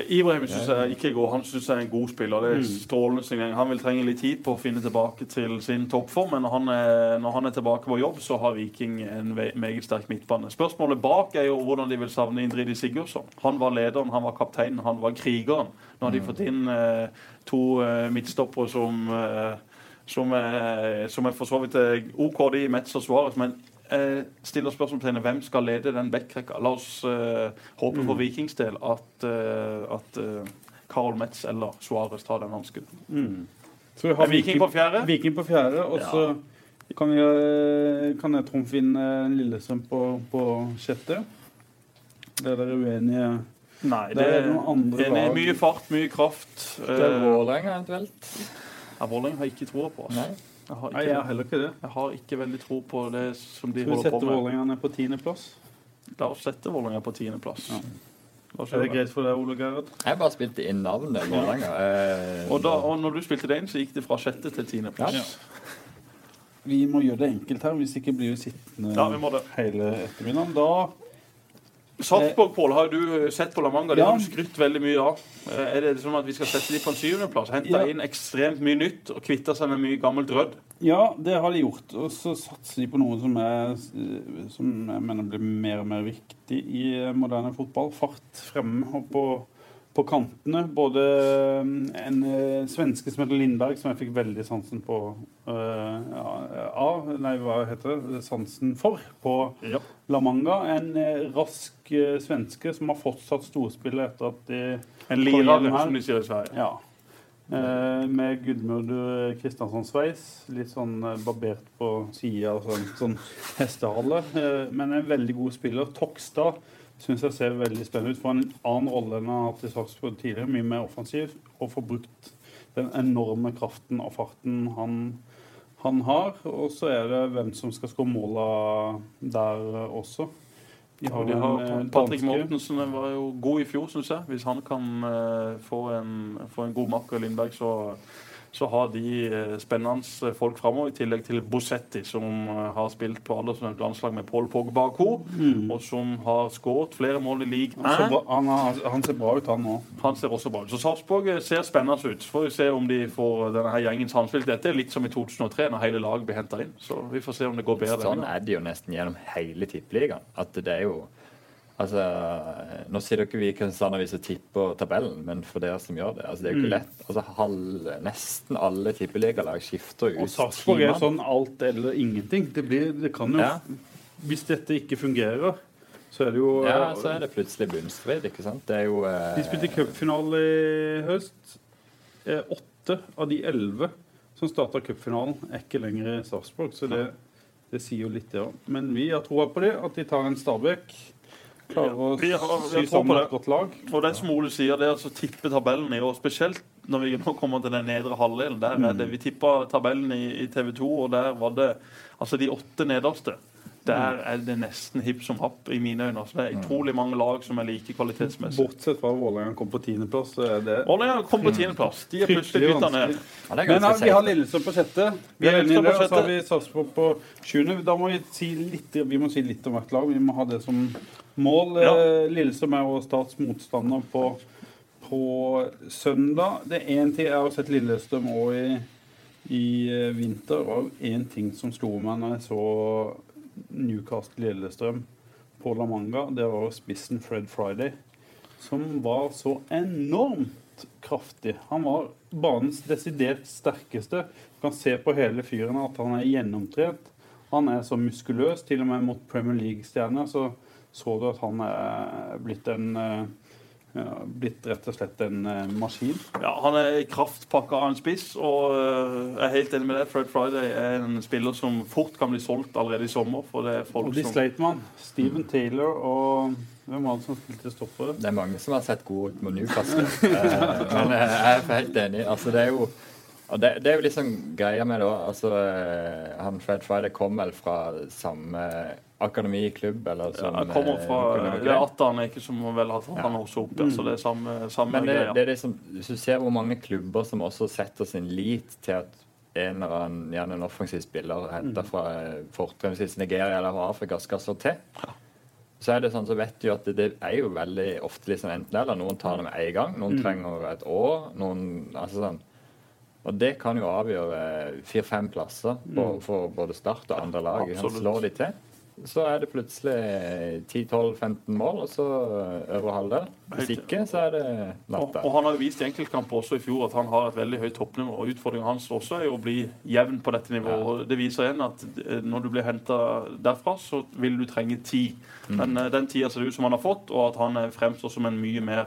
Ibrahim syns jeg ikke går. Han syns jeg er en god spiller. Det er Mm. strålende signering. Han vil trenge litt tid på å finne tilbake til sin toppform, men når han er, når han er tilbake på jobb, så har Viking en meget sterk midtbane. Spørsmålet bak er jo hvordan de vil savne Indridi Sigurdsson. Han var lederen, han var kapteinen, han var krigeren. Nå har de fått inn eh, to eh, midtstoppere som eh, som er, som er for så vidt eh, OK, de Metz og Suarez, men jeg stiller spørsmålstegnet hvem skal lede den backrekka. La oss eh, håpe for Vikings del at, uh, at eh, Karl Metz eller Suarez tar den hansken. Så vi har Er Viking på fjerde? Viking på fjerde, og så kan, vi, eh, kan jeg trumfe inn eh, Lillestrøm på, på sjette. Det er dere uenige Nei, Det er noen andre det er mye fart, mye kraft. Det er Uh, Vålerenga eventuelt. Vålerenga har jeg ikke troa på. Nei. Jeg, har Nei, jeg har heller ikke det. jeg har ikke veldig tro på det som de Skal vi holder sette på med. Vålerenga ned på tiendeplass? La oss sette Vålerenga på tiendeplass. Ja. Er det greit for deg, Ole Gerhard? Jeg bare spilte inn navnet Vålerenga. Eh, Og, da, og når du spilte det inn, så gikk det fra sjette til tiendeplass. Ja. Vi må gjøre det enkelt her, hvis ikke blir vi sittende Ja, vi hele ettermiddagen. Da Sarpsborg, Pål, har du eh, sett på La Manga? De Ja. har du skrytt veldig mye av. Eh, Er det sånn at vi skal sette dem på en syvendeplass? Hente Ja. inn ekstremt mye nytt og kvitte seg med mye gammelt rødd? Ja, det har de gjort. Og så satser de på noe som, er, som jeg mener blir mer og mer viktig i moderne fotball. Fart fremme og på, på kantene. Både en eh, svenske som heter Lindberg, som jeg fikk veldig sansen på uh, av Nei, hva heter det? Sansen for på Ja. La Manga. En eh, rask uh, svenske som har fortsatt storspillet etter at de En igjen som de sier i Sverige. Ja. Uh, med Gudmund Kristiansson-sveis. Litt sånn eh, barbert på sida sånn, sånn hestehale. Eh, men en veldig god spiller. Tokstad syns jeg ser veldig spennende ut. For en annen rolle enn han har hatt i Sarpsborg tidligere. Mye mer offensiv. Og får brukt den enorme kraften og farten han, han har. Og så er det hvem som skal skåre måla der også. De Og de har eh, Patrick Mortensen var jo god i fjor, syns jeg. Hvis han kan uh, få, en, få en god makker i Lindberg, så, så har de eh, spennende folk framover. I tillegg til Bosetti, som eh, har spilt på aldersnevnt landslag med Paul Pogba og mm. Og som har skåret flere mål i league. Han ser, bra, han, han ser bra ut, han òg. Han ser også bra ut. Så Sarpsborg eh, ser spennende ut. Så får vi se om de får denne her gjengen samspilt. Dette er litt som i 2003, når hele laget blir henta inn. Så vi får se om det går bedre. Sånn er det jo nesten gjennom hele tippeligaen. At det er jo Altså, Nå sier dere vi i Kristiansand vi som tipper tabellen, men for dere som gjør det altså Det er jo ikke Mm. lett. Altså, halv, Nesten alle tippeligalag skifter ut Og Sarpsborg er sånn alt eller ingenting. Det, blir, det kan jo Ja. Hvis dette ikke fungerer, så er det jo Ja, så er det plutselig bunnstrid, ikke sant. Det er jo eh, De spilte cupfinale i høst. Eh, Åtte av de elleve som starta cupfinalen, er ikke lenger i Sarpsborg. Så det, det sier jo litt, det òg. Men vi har troa på det, at de tar en Stabæk. Klarer å Vi har- vi sy sammen et godt lag. Og det som Ole sier, det er å tippe tabellen i år, spesielt når vi nå kommer til den nedre halvdelen. Der er det, Vi tippa tabellen i, i TV 2, og der var det altså de åtte nederste. Der er det nesten hipp som happ i mine øyne. Så det er utrolig mange lag som er like kvalitetsmessig. Bortsett fra Vålerenga kom på tiendeplass, så er Vålerenga kom på tiendeplass. De er plutselig bytta ned. ja, Men ja, vi har. Lillestrøm på sjette. Vi er enige i det. Og så har vi Sarpsborg på sjuende. Da må vi si litt, vi må si litt om hvert lag. Vi må ha det som mål. Ja. Eh, Lillestrøm er jo Starts motstander på, på søndag. Det er én ting jeg har sett Lillestrøm òg i, i eh, vinter. Var én ting som slo meg når jeg så Newcastle-Lillestrøm på La Manga. Det var spissen Fred Friday som var så enormt kraftig. Han var banens desidert sterkeste. Du kan se på hele fyren at han er gjennomtrent. Han er så muskuløs. Til og med mot Premier League-stjerner så så du at han er blitt en eh, ja, blitt rett og slett en uh, maskin. Ja, Han er kraftpakka av en spiss, og uh, jeg er helt enig med det. Fred Friday er en spiller som fort kan bli solgt allerede i sommer. For det er folk Og de som sleit med han. Steven Taylor og Hvem var det som spilte stopper? Det er mange som har sett gode ut mot Newcastle. Eh, men jeg er helt enig. Altså, det er jo og det, det er jo liksom greia med det òg. Altså, han Fred Friday kom vel fra samme akademiklubb, eller ja, som han kommer fra eh, Det er Atan ikke som vel har tatt han også opp. Ja, så det er samme, samme Men det, greia. det er liksom, hvis du ser hvor mange klubber som også setter sin lit til at en eller annen, gjerne en offensiv spiller henta fra eh, fortrinnsvis Nigeria eller Afrika, skal slå til, så er det sånn, så vet du at det, det er jo veldig ofte liksom enten eller. Noen tar det med en gang, noen trenger et år. noen, altså sånn, Og det kan jo avgjøre fire-fem plasser på, for både Start og andre lag. Han slår de til. Så er det plutselig 10-12-15 mål, og så øvre halvdel. Hvis ikke, så er det Og, natta. og han har jo vist i enkeltkamper også i fjor at han har et veldig høyt toppnivå. og Utfordringen hans også er jo å bli jevn på dette nivået. og Det viser igjen at eh, når du blir henta derfra, så vil du trenge tid. Men eh, den tida ser det ut som han har fått, og at han eh, fremstår som en mye mer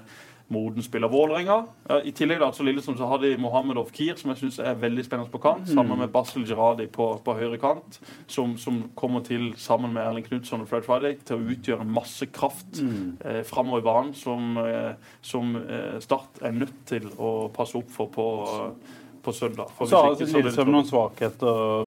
moden spiller. Vålerenga. I tillegg da, så Lillestrøm så har de Mohammed Ofkir, som jeg syns er veldig spennende på kant, sammen med Basel Gerradi på, på høyre kant, som, som kommer til, sammen med Erling Knutson og Fred Friday, til å utgjøre masse kraft eh, framover i banen, som, eh, som eh, Start er nødt til å passe opp for på, på søndag. For Så har hvis ikke, så det Lillestrøm noen svakheter.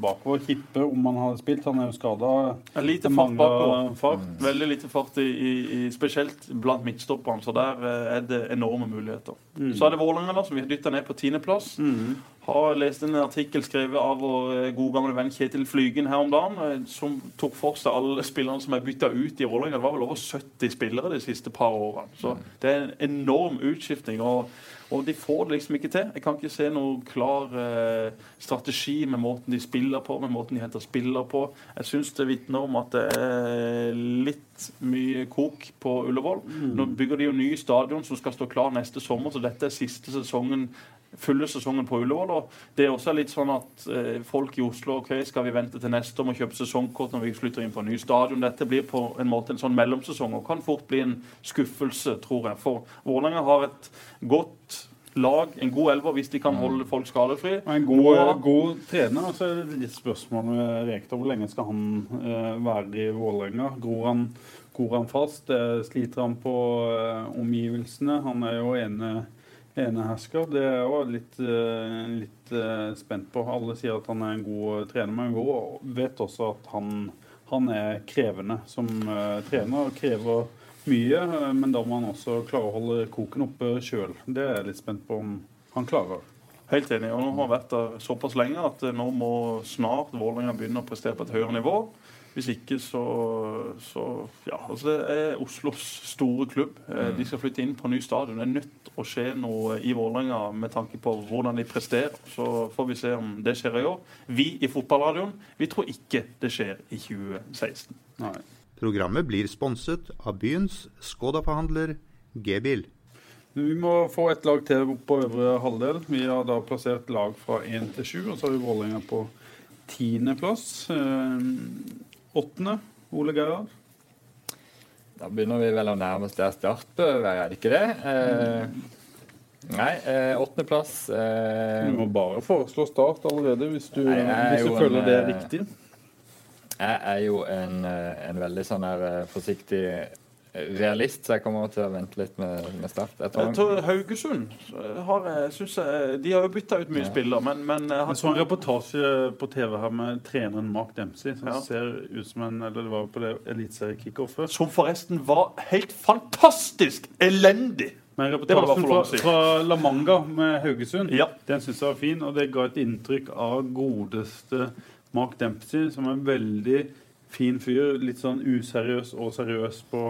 Bakover. Kippe, om han hadde spilt. Han er jo skada. Lite fart bakover. Veldig lite fart, i, i, i, spesielt blant midtstopperne. Så der eh, er det enorme muligheter. Så er det Vålerenga, som vi har dytta ned på tiendeplass. har lest en artikkel skrevet av vår eh, gode gamle venn Kjetil Flygen her om dagen, eh, som tok for seg alle spillerne som er bytta ut i Vålerenga. Det var vel over 70 spillere de siste par årene. Så det er en enorm utskifting. og og de får det liksom ikke til. Jeg kan ikke se noen klar eh, strategi med måten de spiller på, med måten de henter spiller på. Jeg syns det vitner om at det er litt mye kok på Ullevål. Nå bygger de jo ny stadion som skal stå klar neste sommer, så dette er siste sesongen fulle sesongen på Ullevål. og Det er også litt sånn at eh, folk i Oslo ok, skal vi vente til neste år med å kjøpe sesongkort når vi flytter inn på en ny stadion. Dette blir på en måte en sånn mellomsesong og kan fort bli en skuffelse, tror jeg. For Vålerenga har et godt lag, en god elver, hvis de kan holde folk skadefri. Og En god, god trener. Så er det litt spørsmål med Rekdal. Hvor lenge skal han eh, være i Vålerenga? Gror han, gror han fast? Eh, sliter han på eh, omgivelsene? Han er jo ene, enehersker. Det er jo litt, eh, litt eh, spent på. Alle sier at han er en god trener, men vi vet også at han, han er krevende som eh, trener. og krever mye, eh, men da må han også klare å holde koken oppe sjøl. Det er jeg litt spent på om han klarer. Helt enig. og Nå har vært der såpass lenge at eh, nå må snart Vålerenga begynne å prestere på et høyere nivå. Hvis ikke så, så Ja, altså det er Oslos store klubb. Eh, De skal flytte inn på ny stadion. Det er nødt å skje noe i Vålerenga med tanke på hvordan de presterer. Så får vi se om det skjer i år. Vi i Fotballradioen vi tror ikke det skjer i 2016. Nei. Programmet blir sponset av byens Skoda-forhandler G-bil. Vi må få et lag til på øvre halvdel. Vi har da plassert lag fra 1 til 7, og så har vi Vålerenga på tiendeplass. Åttende, Ole Gerhard. Da begynner vi vel å nærme oss der Start bør være, er det ikke det? Eh, nei, eh, åttendeplass eh, Du må bare foreslå Start allerede, hvis du, Nei, hvis du føler en, det er eh, riktig. Jeg er jo en, eh, en veldig sånn her eh, forsiktig realist, så jeg kommer til å vente litt med, med Start. Jeg Jeg tror, tror Haugesund har, synes jeg, De har jo bytta ut mye spillere, men, men eh, Jeg så en reportasje på TV her med treneren Mark Dempsey, som Ja. ser ut som en Eller det var på det eliteseriekickoffet. Som forresten var helt fantastisk elendig! Men reportasjen fra, fra La Manga med Haugesund, Ja. den syns jeg var fin, og det ga et inntrykk av godeste Mark Dempsey, som er veldig fin fyr. Litt sånn useriøs og seriøs på,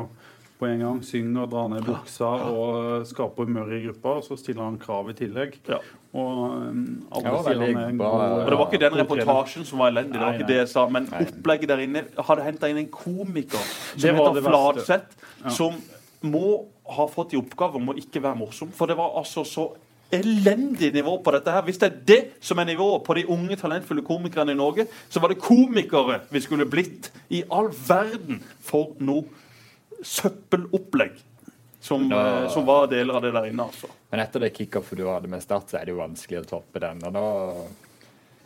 på en gang. Synger og drar ned buksa og skaper humør i gruppa, og så stiller han krav i tillegg. Ja. Og um, alle Ja, sier han er en bra. god Og Det var ikke den reportasjen som var elendig, det var ikke det jeg sa. Men opplegget der inne hadde henta inn en komiker som var heter. Fladseth, Ja. som må ha fått i oppgave om å ikke være morsom. For det var altså så elendig nivå på dette her. Hvis det er det som er nivået på de unge, talentfulle komikerne i Norge, så var det komikere vi skulle blitt. I all verden for noe søppelopplegg som, Ja. eh, som var deler av det der inne, altså. men etter det kickoffet du hadde med Start, så er det jo vanskelig å toppe den. og da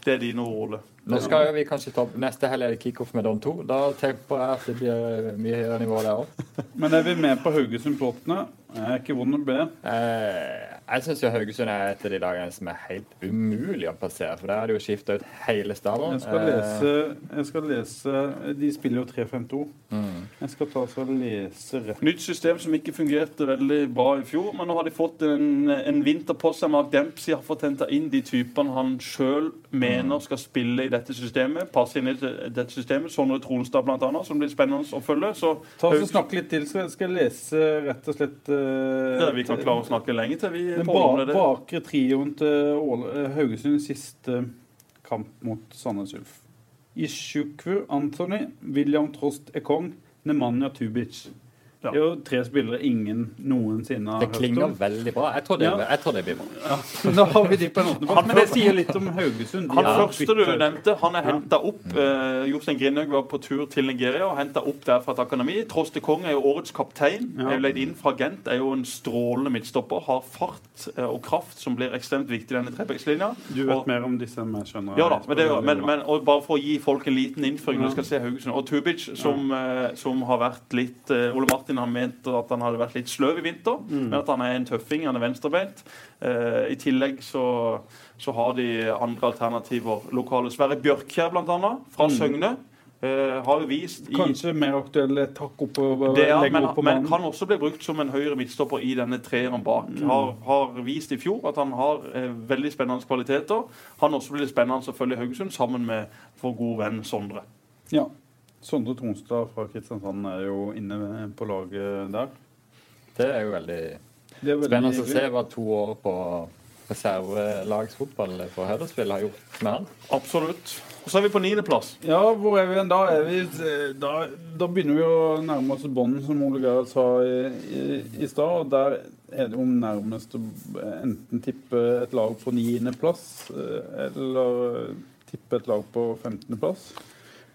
Det er dine ord, Ole. Nå skal jo vi kanskje toppe Neste helg er det kickoff med Don 2. Da tenker jeg at det blir mye høyere nivå der òg. Men er vi med på Haugesund på åttende? Jeg er ikke vond å be. Eh, jeg syns Haugesund er et av de lagene som er helt umulig å passere. For der har de jo skifta ut hele staben. Jeg skal Eh, lese, jeg skal lese De spiller jo 3-5-2. Mm. Jeg skal ta og lese rett Nytt system som ikke fungerte veldig bra i fjor. Men nå har de fått en, en vinter på seg. Mark Dempsey har fått henta inn de typene han sjøl mener skal spille i dette systemet. Passe inn i det- dette systemet. Sondre Tronstad bl.a., som blir spennende å følge. Så Ta og Snakke litt til, så jeg skal lese rett og slett eh, ja, vi kan klare å snakke lenge til vi Den ba det. bakre trioen til Åle, eh, Haugesund siste kamp mot Sandnes Ulf. Ishukwu Anthony, William Trost Ekong, Nemanja Tubic. Ja. Det er jo tre spillere ingen noensinne har Det klinger veldig bra. Jeg tror det, Ja. jeg tror det blir bra. Da har vi de på en åttendeplass. Men det sier litt om Haugesund. De Han har første du nevnte, han er Ja. henta opp. Eh, Jostein Grindhaug var på tur til Nigeria og henta opp der fra et akademi. Troste Kong er jo årets kaptein. Ja. Er jo leid inn fra Gent. Er jo en strålende midtstopper. Har fart eh, og kraft som blir ekstremt viktig i denne trebekslinja. Du vet Og- mer om disse enn jeg skjønner Ja da, men, det, men, men og bare for å gi folk en liten innføring når du skal se Haugesund. Og Tubic, som, eh, som har vært litt eh, Ole Martin har ment at han hadde vært litt sløv i vinter, Mm. men at han er en tøffing. Han er venstrebeint. Eh, I tillegg så, så har de andre alternativer lokale. Sverre Bjørkjær, annet, fra Mm. Søgne. Eh, har vist i Kanskje mer aktuelle takk oppover, det er, men, opp på men kan også bli brukt som en høyre midtstopper i denne treeren bak. Mm. Har, har vist i fjor at han har eh, veldig spennende kvaliteter. Han også blir spennende selvfølgelig i Haugesund, sammen med vår gode venn Sondre. Ja. Sondre Tronstad fra Kristiansand er jo inne på laget der. Det er jo veldig er veldig spennende å se hva to år på reservelagsfotball for Huddersfield har gjort med han. Absolutt. Og så er vi på niendeplass. Ja, hvor er vi igjen da? Vi, da? Da begynner vi å nærme oss bånden, som Ole Gerhard sa i, i, i stad. og Der er det jo nærmest å enten tippe et lag på niendeplass eh, eller tippe et lag på femtendeplass.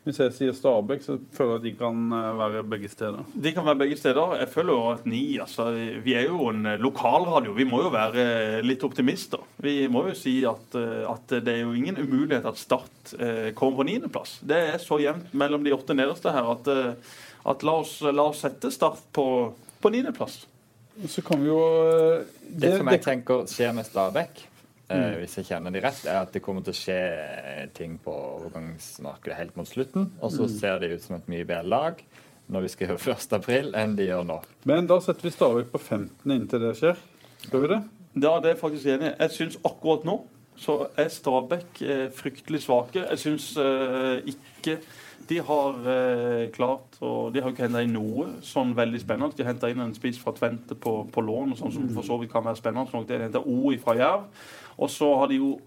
Hvis jeg sier Stabæk, så føler jeg at de kan eh, være begge steder. De kan være begge steder. Jeg føler jo at ni altså, Vi er jo en lokalradio. Vi må jo være litt optimister. Vi må jo si at, eh, at det er jo ingen umulighet at Start eh, kommer på niendeplass. Det er så jevnt mellom de åtte nederste her at, eh, at la, oss, la oss sette Start på, på niendeplass. Så kan vi jo det, Det, som det- jeg tenker skjer med Stabæk, eh, Mm. hvis jeg kjenner de rett, er at det kommer til å skje eh, ting på overgangsmarkedet helt mot slutten. Og så Mm. ser de ut som et mye bedre lag når vi skriver 1. april, enn de gjør nå. Men da setter vi Stavik på 15 inntil det skjer. Skal vi det? Ja, det er jeg faktisk enig i. Jeg syns akkurat nå så er Stabæk eh, fryktelig svake. Jeg syns uh, ikke de har eh, klart og De har ikke henta inn noe sånn veldig spennende. De henta inn en spiss fra Tvente på, på lån, sånn som for så vidt kan være spennende nok. De henta O fra Jerv. Og så har de jo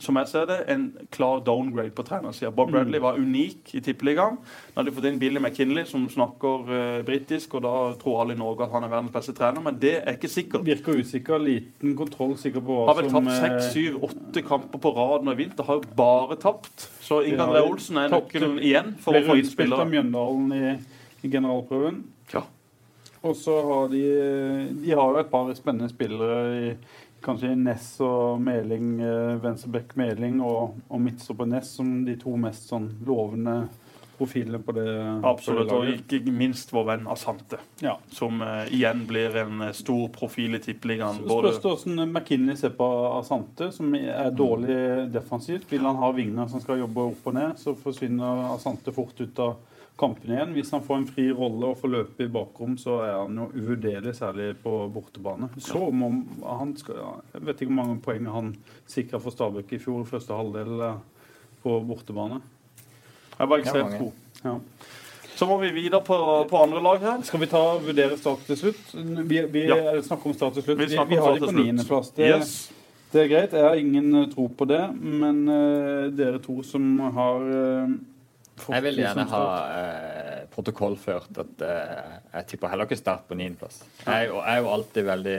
som jeg ser det, en klar downgrade på trenersida. Bob Bradley var unik i Tippeligaen. Nå hadde de fått inn Billy McKinley, som snakker uh, britisk, og da tror alle i Norge at han er verdens beste trener, men det er ikke sikkert. Virker usikker, liten kontroll sikker på hva som Har vel som tapt eh, seks, syv, åtte kamper på rad nå i vinter. Har jo bare tapt. Så Ingan Ja, Ree Olsen er nøkkelen igjen for å få inn rundspilt av. Mjøndalen i, i generalprøven. Ja. Og så har de De har jo et par spennende spillere i kanskje Ness og Meling, eh, Venstrebekk Meling og, og midtstopper Ness som de to mest sånn lovende profilene på det Absolutt. Og ikke minst vår venn Asante, Ja. som uh, igjen blir en eh, stor profil i Tippeligaen. Spørs det hvordan McKinney ser på Asante, som er dårlig defensivt. Vil han ha vinger som skal jobbe opp og ned, så forsvinner Asante fort ut av kampen igjen. Hvis han får en fri rolle og får løpe i bakrom, så er han jo uvurderlig, særlig på bortebane. Så må han skal, Jeg vet ikke hvor mange poeng han sikra for Stabæk i fjor, første halvdel eh, på bortebane. Jeg var ekstremt god. Ja. Så må vi videre på, på andre lag her. Skal vi ta vurdere start til slutt? Vi, vi Ja. snakker om start til slutt. Vi Vi, vi har ikke på niendeplass. Det, Yes. Det er greit. Jeg har ingen eh, tro på det, men uh, dere to som har fått Jeg vil gjerne ha eh, protokollført at eh, jeg tipper heller ikke Start på niendeplass. Jeg, jeg er jo alltid veldig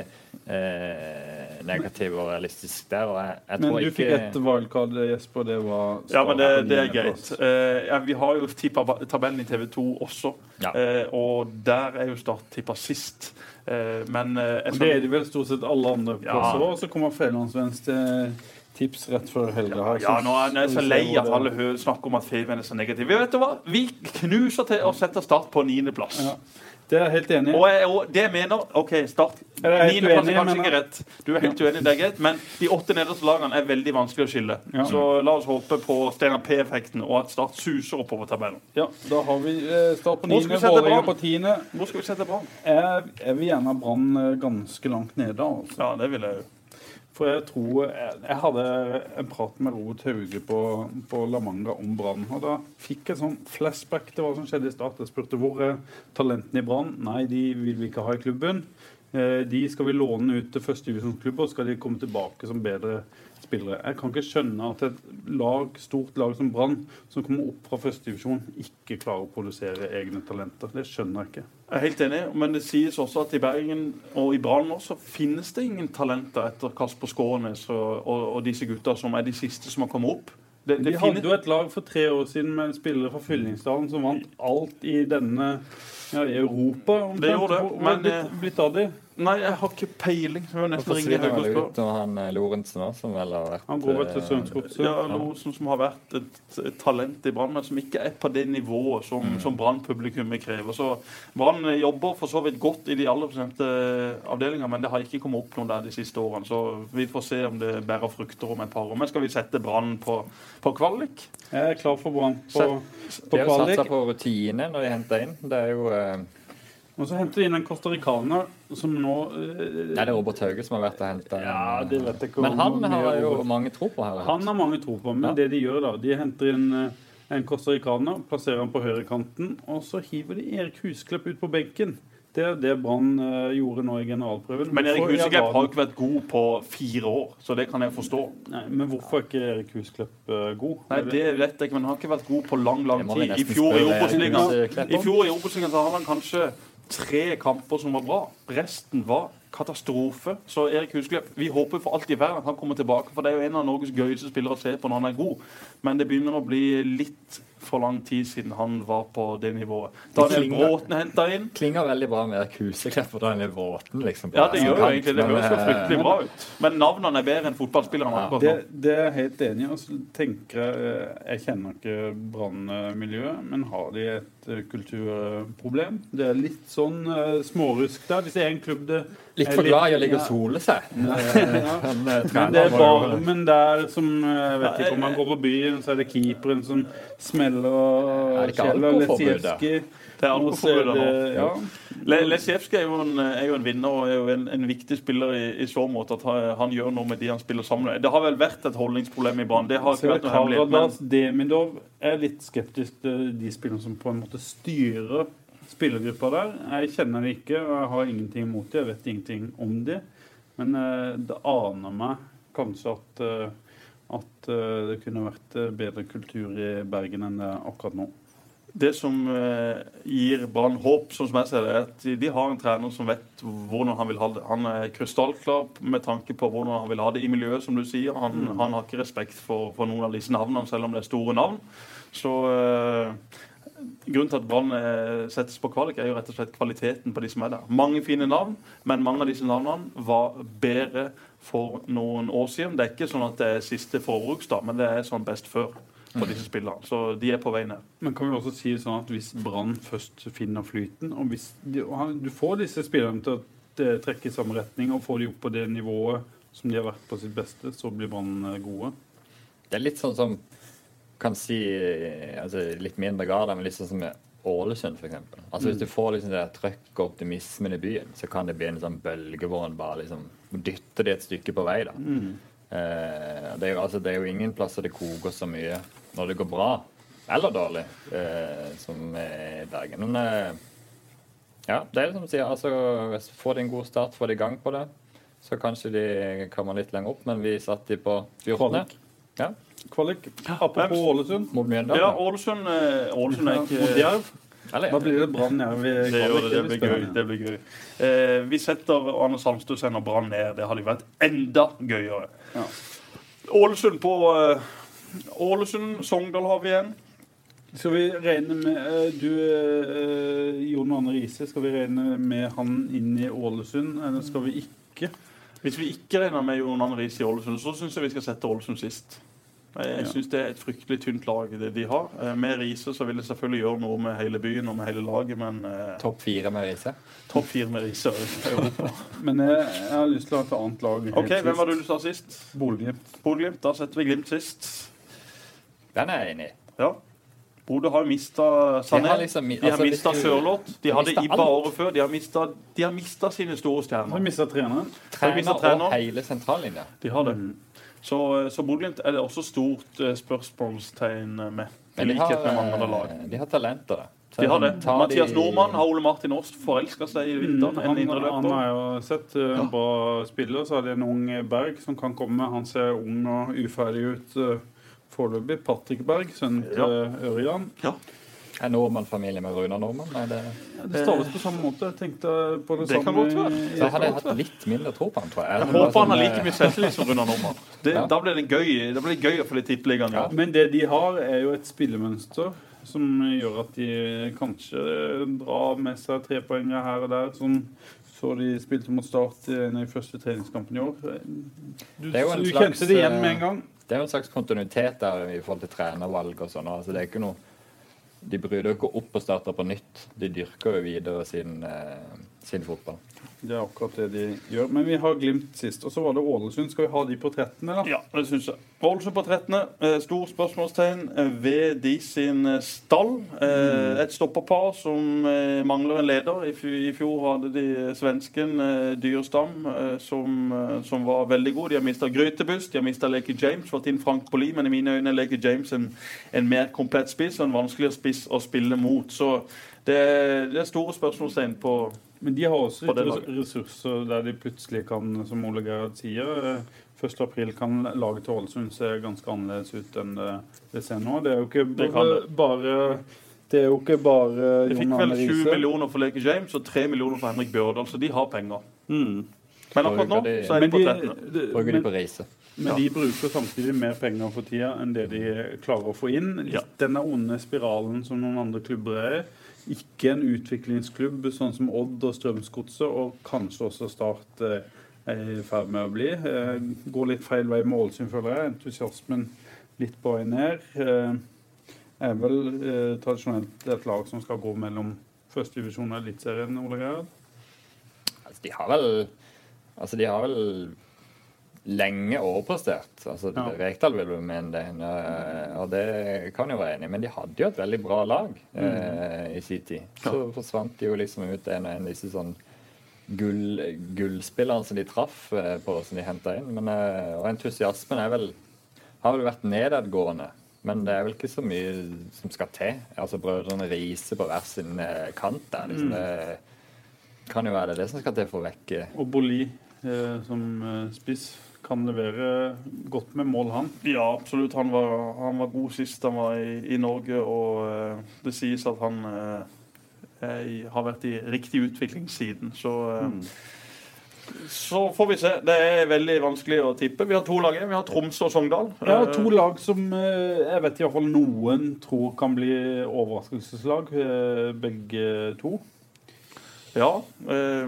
eh, negativ og realistisk der. Og jeg, jeg Men tror du ikke fikk et wildcard, Jesper. Det var Ja, men det, start på det er greit. Eh, ja, vi har jo tippa tabellen i TV 2 også, Ja. eh, og der er jo Start tippa sist. Eh, men eh, jeg Det er det vel stort sett alle andre plasser òg. Så kommer Fedrelandsvenns til tips rett før helga. her. ja, nå er jeg så lei at alle snakker om at Feven er så negativ. Vi vet du hva? Vi knuser til å sette Start på niendeplass. Ja. Det er jeg helt enig i. Og, jeg- og det mener OK, Start Niendeplass er kanskje ikke rett. Du er helt uenig, det er greit. Men de åtte nederste lagene er veldig vanskelig å skille. Ja. Så la oss håpe på Steinar P-effekten, og at Start suser oppover tabellen. Ja, da har vi eh, start på niende, Vålerenga på tiende. Hvor skal vi sette Brann? Jeg, jeg vil gjerne ha Brann eh, ganske langt nede. altså. Ja, det vil jeg jo. For jeg tror Jeg, jeg hadde en prat med Robert Hauge på, på La Manga om Brann. Og da fikk jeg sånn flashback til hva som skjedde i start. Jeg spurte hvor er talentene i Brann. Nei, de vil vi ikke ha i klubben. Eh, De skal vi låne ut til førstedivisjonsklubber, og skal de komme tilbake som bedre spillere. Jeg kan ikke skjønne at et lag, stort lag som Brann, som kommer opp fra førstedivisjon, ikke klarer å produsere egne talenter. Det skjønner jeg ikke. Jeg er helt enig, men det sies også at i Bergen og i Brann også finnes det ingen talenter etter Kasper Skånes og, og, og disse gutta som er de siste som har kommet opp. Det, De det hadde jo et lag for tre år siden med spillere fra Fyllingsdalen som vant alt i denne ja, i Europa. omtrent. Det gjorde det, men, det eh, blitt, blitt av de? Nei, jeg har ikke peiling. Jeg må Nå nesten ringe Høgh og spørre. han eh, Lorentzen òg, som vel har vært Han går vel til eh, Strømsgodset. Ja, Lorentzen som har vært et, et talent i Brann, men som ikke er på det nivået som, Mm. som Brann-publikummet krever. Så Brann jobber for så vidt godt i de aller bestemte avdelinger, men det har ikke kommet opp noe der de siste årene. Så vi får se om det bærer frukter om et par år. Men skal vi sette Brann på, på kvalik? Jeg er klar for Brann på, på De har jo kvalik. satsa på rutine når de henter inn. Det er jo eh, Og så henter de inn en costaricaner som nå eh, Er det Robert Hauge som har vært og henta Ja, det vet jeg ikke Men han har jo Robert. mange tro på her. Han har mange tro på, men Ja. det de gjør da De henter inn eh, en costaricaner, plasserer han på høyrekanten, og så hiver de Erik Husklepp ut på benken. Det er det Brann eh, gjorde nå i generalprøven. Men Erik Huseklepp har ikke vært god på fire år, så det kan jeg forstå. Nei, Men hvorfor er ikke Erik Husklepp eh, god? Nei, Det vet jeg ikke, men han har ikke vært god på lang, lang tid. I fjor i Obos-ligaen så har han kanskje tre kamper som var bra. Resten var katastrofe. Så Erik Husklepp, vi håper for alt i verden at han kommer tilbake, for det er jo en av Norges gøyeste spillere å se på når han er god. Men det begynner å bli litt for lang tid siden han var på det nivået. Daniel klinger. Bråten henta inn. Klinger veldig bra med Erik Huseklepp og Daniel Bråten. liksom. Ja, det gjør jo egentlig det. men, høres jo eh, fryktelig bra ut. Men navnene er bedre enn fotballspillerne Ja. Det, det er jeg helt enig i. Og tenker jeg Jeg kjenner ikke brannmiljøet, men har de et eh, kulturproblem? Det er litt sånn uh, smårusk der. Hvis det er en klubb det Litt for glad i å ligge og sole seg. Ja. Men det er varmen der som Jeg vet ikke om man går på byen, så er det keeperen som smeller og Er det ikke skjeller alkoholforbud, da? Lesijevskij. Det er Og så er nå. Ja. Lesijevskij er, jo en- er jo en vinner og er jo en, en viktig spiller i, i så måte at han, gjør noe med de han spiller sammen med. Det har vel vært et holdningsproblem i Brann. Det har ikke vært noe hemmelighet. Men Demidov er litt skeptisk til de spillerne som på en måte styrer spillergruppa der. Jeg kjenner det ikke, og jeg har ingenting imot dem. Jeg vet ingenting om dem. Men eh, det aner meg kanskje at, eh, at eh, det kunne vært eh, bedre kultur i Bergen enn det er akkurat nå. det som eh, gir Brann håp, sånn som jeg ser det, er at de, har en trener som vet hvordan han vil ha det. Han er krystallklar med tanke på hvordan han vil ha det i miljøet, som du sier. Han, han har ikke respekt for, for noen av disse navnene, selv om det er store navn. Så eh, Grunnen til at Brann settes på kvalik, er jo rett og slett kvaliteten på de som er der. Mange fine navn, men mange av disse navnene var bedre for noen år siden. Det er ikke sånn at det er siste forbruks, da, men det er sånn best før for disse spillene. Så de er på vei ned. Men kan vi også si sånn at hvis Brann først finner flyten, og hvis de, og du får disse spillerne til å eh, trekke i samme retning og får de opp på det nivået som de har vært på sitt beste, så blir Brann eh, gode. Det er litt sånn som kan si eh, altså Litt mindre grad, men litt sånn som Ålesund, f.eks. Altså, hvis du får liksom det der trøkk og optimismen i byen, så kan det bli en sånn bølge hvor en bare liksom dytter det et stykke på vei. da. Eh, det, er jo, altså, det er jo ingen plasser det koker så mye når det går bra eller dårlig, eh, som i Bergen. Men eh, ja, det er som du sier. altså, Får de en god start, får de gang på det, så kanskje de kommer litt lenger opp. Men vi satt de på 14. Ja, Kvalik. Apropos Ålesund. mot Mjøndalen. Ja, Ålesund, eh, Ålesund er Mot ikke Jerv. Da blir det Brann Jerv i det, det, det blir gøy. Det blir gøy. Eh, vi setter Arne Sandstø sender Brann ned. Det hadde vært enda gøyere. Ja. Ålesund på eh, Ålesund, Sogndal har vi igjen. Skal vi regne med eh, Du, eh, Jon Arne Riise, skal vi regne med han inn i Ålesund, eller skal vi ikke? Hvis vi ikke regner med Jon Arne Riise i Ålesund, så syns jeg vi skal sette Ålesund sist. Jeg syns det er et fryktelig tynt lag det de har. Eh, Med Riise så vil det selvfølgelig gjøre noe med hele byen og med hele laget, men eh, Topp fire med Riise. topp fire med Riise. Men jeg, jeg har lyst til å ha et annet lag. OK, hvem har du lyst til å ha sist? Bodø-Glimt. Bodø-Glimt. Da setter vi Glimt sist. Den er jeg enig i. Ja. Bodø har mista Sané. De har liksom de har altså, mista Sørloth. De de hadde Ibba året før. De har mista- De har mista sine store har stjerner. vi mista treneren. Har Trener trener? og hele sentrallinja. De har det. Så, så Bodø-Glimt er det også stort eh, spørsmålstegn med. I likhet med mange andre lag. eh, de har talenter, De har det. Mathias Nordmann har Ole Martin Åst forelska seg i vinteren. Mm, En han, han har jo sett uh, en bra spiller. Så er det en ung Berg som kan komme. Han ser ung og uferdig ut uh, foreløpig. Patrick Berg, sønnen til Ja. Ørjan. Ja, Er Nordmann familie med Runar Nordmann? Nei, det... Det staves på samme måte. Jeg tenkte på det, Det kan samme. godt være. i- hadde jeg hatt litt mindre tro på han, tror jeg. jeg jeg håper han har sånn, like eh, mye selvtillit som Runar Nordmann. Det, Ja. Da blir det gøy Da blir det gøy å få litt tippeligaen. Ja. Men det de har, er jo et spillemønster som gjør at de kanskje drar med seg trepoengere her og der. Som Så de spilte mot Start i den første treningskampen i år. Du, Det er jo en du kjente det igjen med eh, en gang. Det er jo en slags kontinuitet der i forhold til trenervalg og sånn. Altså, det er ikke noe De bryr jo ikke opp og starter på nytt. De dyrker jo videre sin, eh, sin fotball. Det er akkurat det de gjør. Men vi har Glimt sist. Og så var det Ålesund. Skal vi ha de 13, eller? Ja, det syns jeg. Ålesund på 13. Eh, stor spørsmålstegn eh, ved de sin eh, stall. Et stopperpar som mangler en leder. I, fjor hadde de svensken Dyrestam, som, som var veldig god. De har mista Grytebust, de har mista Leke James, fått inn Frank Poli, men i mine øyne er Leke James en, en mer komplett spiss og en vanskeligere spiss å spille mot. Så det, det er store spørsmålstegn på Men de har også litt ressurser der de plutselig kan, som Ole Gerhard sier eh, 1. april kan laget til Ålesund se ganske annerledes ut enn det, det ser nå. Det er jo ikke Det kan bare, bare Det er jo ikke bare De fikk vel 20 millioner for Leke James og 3 millioner for Henrik Bjørdal, så de har penger. Mm. Men akkurat nå så er de på 13. de, Bruker de på reise. men de bruker samtidig mer penger for tida enn det de klarer å få inn. Ja. Denne onde spiralen som noen andre klubber er. Ikke en utviklingsklubb sånn som Odd og Strømsgodset, og kanskje også Start eh, er i ferd med å bli. Eh, går litt feil vei med Ålesund, føler jeg. Entusiasmen litt på vei ned. Eh, er vel tradisjonelt et lag som skal gå mellom førstedivisjon og Eliteserien, Ole Gerhard? Altså, de har vel Altså, de har vel lenge overprestert. Altså, Ja. Rekdal vil jo mene det, og det kan jo være enig men de hadde jo et veldig bra lag eh, i sin tid. Så forsvant de jo liksom ut en og en disse sånn gull, gullspillerne som de traff eh, på, som de henta inn. Men, eh, og entusiasmen er vel har vel vært nedadgående. Men det er vel ikke så mye som skal til. Altså Brødrene Riise på hver sin eh, kant der. Liksom. Det kan jo være det, det som skal til for å vekke Og Boli eh, som eh, spiss kan levere godt med mål, han. Ja, absolutt. Han var, han var god sist han var i, i Norge, og uh, det sies at han uh, er har vært i riktig utvikling siden. Så, eh, så får vi se. Det er veldig vanskelig å tippe. Vi har to lag igjen. Vi har Tromsø og Sogndal. Ja, to lag som jeg vet i hvert fall noen tror kan bli overraskelseslag, begge to. Ja. eh,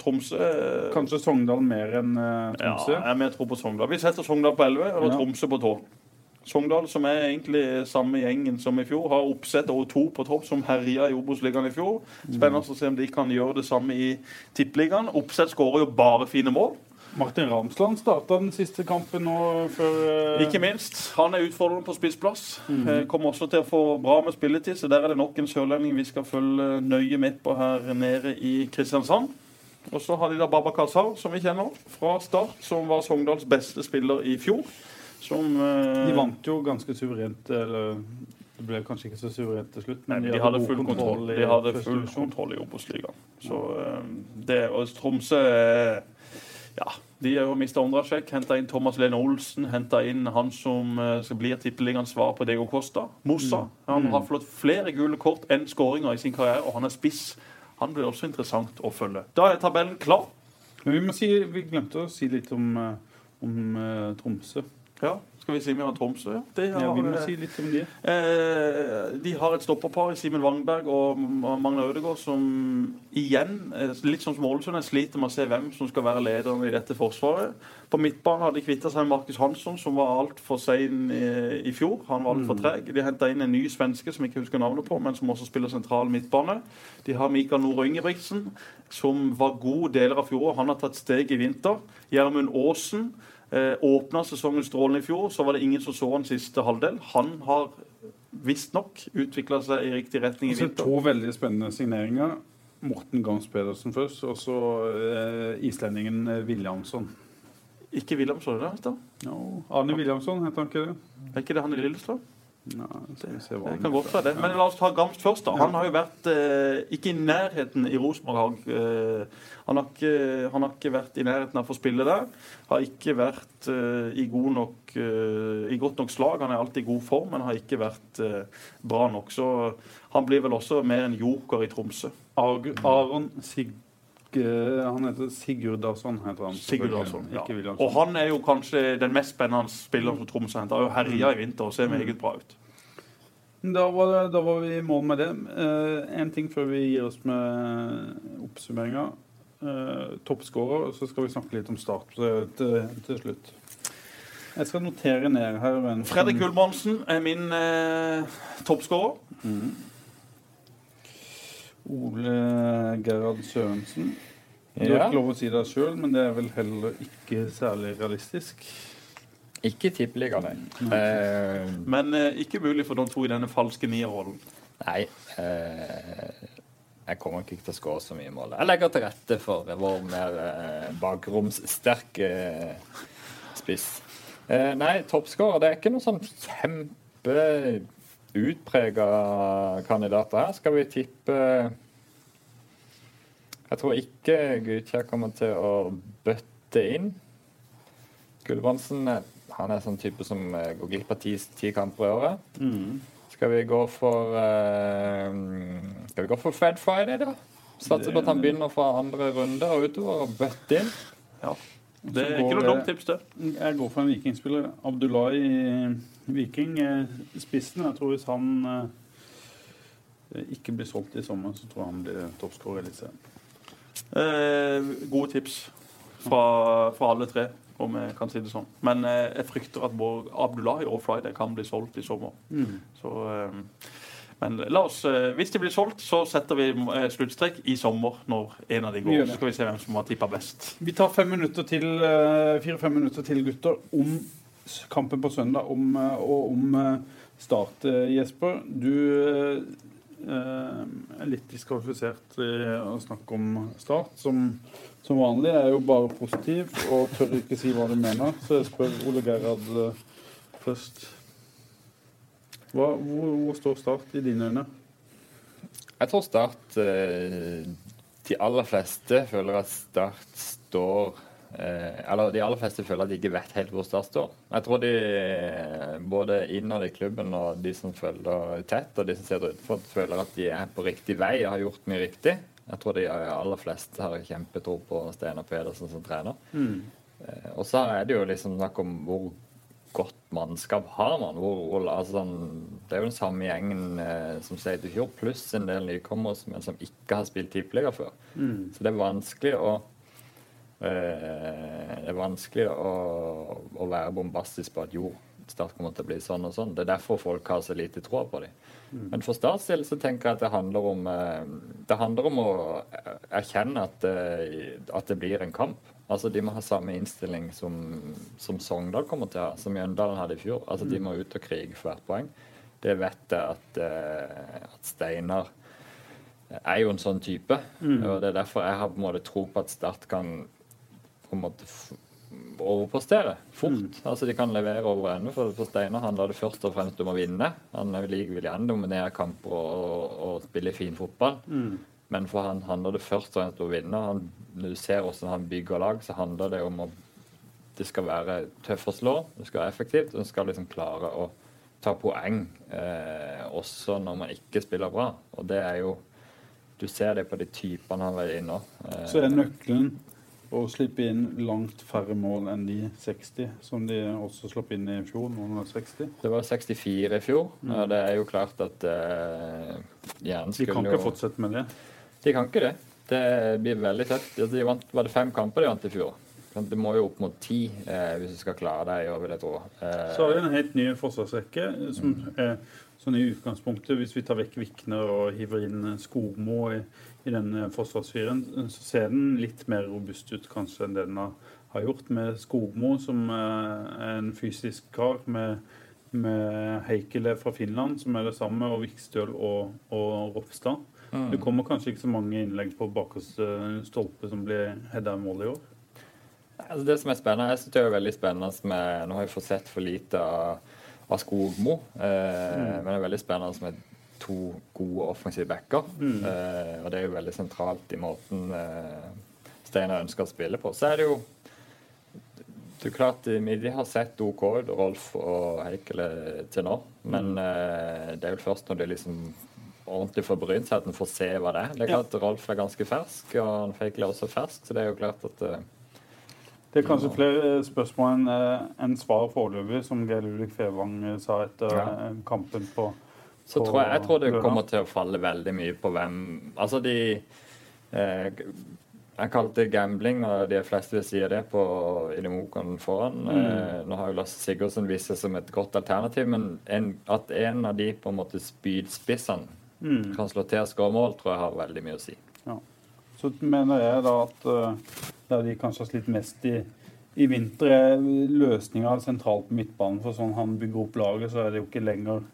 Tromsø eh, Kanskje Sogndal mer enn Tromsø? Ja, jeg tror på Sogndal. Vi setter Sogndal på 11 og Ja. Tromsø på 12. Sogndal, som er egentlig samme gjengen som i fjor, har oppsett over to på topp, som herja i Obos-ligaen i fjor. Spennende å se om de kan gjøre det samme i Tippeligaen. Oppsett skårer jo bare fine mål. Martin Ramsland starta den siste kampen nå før uh... Ikke minst. Han er utfordrende på spissplass. Eh, Kommer også til å få bra med spilletid, så der er det nok en sørlending vi skal følge nøye med på her nede i Kristiansand. Og så har de da Baba Kazar, som vi kjenner fra start, som var Sogndals beste spiller i fjor. Som uh... De vant jo ganske suverent, eller det ble kanskje ikke så suverent til slutt, Nei, men de hadde hadde full kontroll. i De hadde full kontroll i Obos-ligaen. Så uh, det Og Tromsø Ja, de har mista Ondrasjek. Henta inn Thomas Lene Olsen. Henta inn han som eh, skal bli tippeligaens svar på Dego Costa. Mossa. Han har fått flere gule kort enn skåringer i sin karriere, og han er spiss. Han blir også interessant å følge. Da er tabellen klar. Men vi, må si, vi glemte å si litt om, eh, om eh, Tromsø. Ja, Skal vi si vi har Tromsø? Ja, det Ja, vi må eh, si litt om de. Eh, de har et stopperpar i Simen Wangberg og Magna Ødegaard som igjen, eh, litt som Ålesund, sliter med å se hvem som skal være lederen i dette forsvaret. På midtbanen hadde de kvitta seg med Markus Hansson, som var altfor sein i, i fjor. Han var altfor treg. De henta inn en ny svenske som jeg ikke husker navnet på, men som også spiller sentral midtbane. De har Mikael Nore Ingebrigtsen, som var god deler av fjoråret. Han har tatt steg i vinter. Gjermund Aasen eh, åpna sesongen strålende i fjor. Så var det ingen som så han siste halvdel. Han har visstnok utvikla seg i riktig retning i Altså, vinter. to veldig spennende signeringer. Morten Gams Pedersen først, og så eh, islendingen eh, Williamson. Ikke Williamson, det heter han? No. Arne Williamson, heter han ikke det? Er ikke det han i Lillestrøm? Nei, Det kan godt være det. Men la oss ta Gamst først. da. Han har jo vært eh, ikke i nærheten i Rosenborg. Eh, han, har ikke, han har ikke vært i nærheten av å få spille der. Har ikke vært eh, i, god nok, eh, i godt nok slag. Han er alltid i god form, men har ikke vært eh, bra nok. Så han blir vel også mer en joker i Tromsø. Aron Sig... eh, Han heter Sigurdarsson, heter han. Sigurd selvfølgelig. Ja. Og han er jo kanskje den mest spennende spilleren som Tromsø henter. Har jo herja i vinter og ser meget bra ut. Da var, det, da var vi i mål med det. Eh, en ting før vi gir oss med oppsummeringa. eh, toppskårer, så skal vi snakke litt om Start til, til, til slutt. Jeg skal notere ned her. Fredrik Ullmannsen er min eh, toppskårer. Ole Gerhard Sørensen. Du har Ja. ikke lov å si det sjøl, men det er vel heller ikke særlig realistisk. Ikke tippeliga, nei. Eh, Men eh, ikke mulig for de to i denne falske nierrollen. nei. Eh, jeg kommer ikke til å skåre så mye mål. Jeg legger til rette for vår mer eh, bakromssterke eh, spiss. Eh, nei, toppskårer Det er ikke noe sånn kjempeutprega kandidater her. Skal vi tippe Jeg tror ikke Gudkjær kommer til å bøtte inn. Gulbrandsen eh, han er sånn type som eh, går glipp av ti, kamper i året. Skal vi gå for uh, Skal vi gå for Fred Friday, da? Satser på at han begynner fra andre runde og utover og bøtte inn. Ja. Det er ikke noe dumt tips, det. Jeg går for en vikingspiller. Abdullahi Viking, eh, spissen. Jeg tror hvis han eh, ikke blir solgt i sommer, så tror jeg han blir toppskårer i Eliteserien. Eh, gode tips fra, fra alle tre, om jeg kan si det sånn. Men eh, jeg frykter at både Abdullahi og Friday kan bli solgt i sommer. Så, eh, men la oss, eh, hvis de blir solgt, så setter vi eh, sluttstrek i sommer når en av de går. Så skal vi se hvem som har tippa best. Vi tar fem minutter eh, fire-fem minutter til, gutter, om kampen på søndag om, eh, og om eh, Start. Eh, Jesper, du eh, er litt diskvalifisert i å snakke om Start. Som, som vanlig er jo bare positiv og tør ikke si hva du mener, så jeg spør Ole Gerhard eh, først. Hva, hvor, hvor står Start i dine øyne? Jeg tror Start eh, De aller fleste føler at Start står eh, Eller de aller fleste føler at de ikke vet helt hvor Start står. Jeg tror de, eh, både innad i klubben og de som følger tett, og de som sitter utenfor, føler at de er på riktig vei og har gjort mye riktig. Jeg tror de aller fleste har kjempetro på Steinar Pedersen som trener. Mm. Og så er det jo liksom snakk om hvor godt mannskap har man. Hvor, altså, sånn, det er jo den samme gjengen eh, som sier til fjor, pluss en del nykommere som, som ikke har spilt tippeliga før. Så det er vanskelig å eh, Det er vanskelig å, å være bombastisk på at jo, Start kommer til å bli sånn og sånn. Det er derfor folk har så lite tro på dem. Men for Starts del så tenker jeg at det handler om eh, Det handler om å erkjenne at, eh, at det blir en kamp. Altså De må ha samme innstilling som, som Sogndal kommer til å ha, som Mjøndalen hadde i fjor. Altså De må ut og krige for hvert poeng. Det vet jeg at, uh, at Steinar er jo en sånn type. og Det er derfor jeg har på en måte tro på at Start kan på en måte overprestere fort. Altså De kan levere over ende. For, for Steinar handler det først og fremst om å vinne. Han liker vel gjerne dominere kamper og, og, og spille fin fotball. Men for han handler det først og fremst om å vinne. Han, når du ser hvordan han bygger lag, så handler det om at det skal være tøff å slå, det skal være effektivt, og en skal liksom klare å ta poeng eh, også når man ikke spiller bra. Og det er jo Du ser det på de typene han var inne eh, Så er nøkkelen å slippe inn langt færre mål enn de 60 som de også slapp inn i fjor. Noen av 60. Det var 64 i fjor, og det er jo klart at eh, gjerne De skulle kan jo ikke fortsette med det. De kan ikke det. Det blir veldig tøft. De vant, var det fem kamper de vant i fjor? Det må jo opp mot ti eh, hvis du skal klare det i vil jeg tro. Eh, Så har vi en helt ny forsvarsrekke som er sånn i utgangspunktet Hvis vi tar vekk Vikner og hiver inn Skogmo i, i denne forsvarsfiren, så ser den litt mer robust ut kanskje enn det den har, gjort. Med Skogmo, som eh, en fysisk kar, med, med Heikele fra Finland, som er det samme, og Vikstøl og, og Ropstad. Det kommer kanskje ikke så mange innlegg på bakerste stolpe som blir heada i mål i år. Altså det som er spennende, jeg synes det er veldig spennende med Nå har jeg fått sett for lite av, av Skogmo, eh, men det er veldig spennende med to gode offensive backer. Eh, og det er jo veldig sentralt i måten eh, Steinar ønsker å spille på. Så er det jo det er klart, De har sett OK Rolf og Heikele til nå. Men eh, det er jo først når det liksom ordentlig får brynt seg, at en får se hva det er. Det er klart Rolf er ganske fersk, og han fikk også fersk, så det er jo klart at uh, Det er kanskje flere spørsmål enn en enn svar foreløpig, som Geir Ulrik Fevang eh, sa etter Ja. eh, kampen på Så på tror jeg, jeg tror det kommer til å falle veldig mye på hvem Altså, de eh, jeg kalte det gambling og de fleste vil si det på Ilimokan foran. Mm. Eh, nå har jo Lasse Sigurdsen vist seg som et godt alternativ, men en, at en av de på en måte spydspissene Mm. kan slå til og tror jeg har veldig mye å si. Ja. Så mener jeg da at uh, der de kanskje har slitt mest i, i vinter, er løsninga sentralt på midtbanen. For sånn han bygger opp laget, så er det jo ikke lenger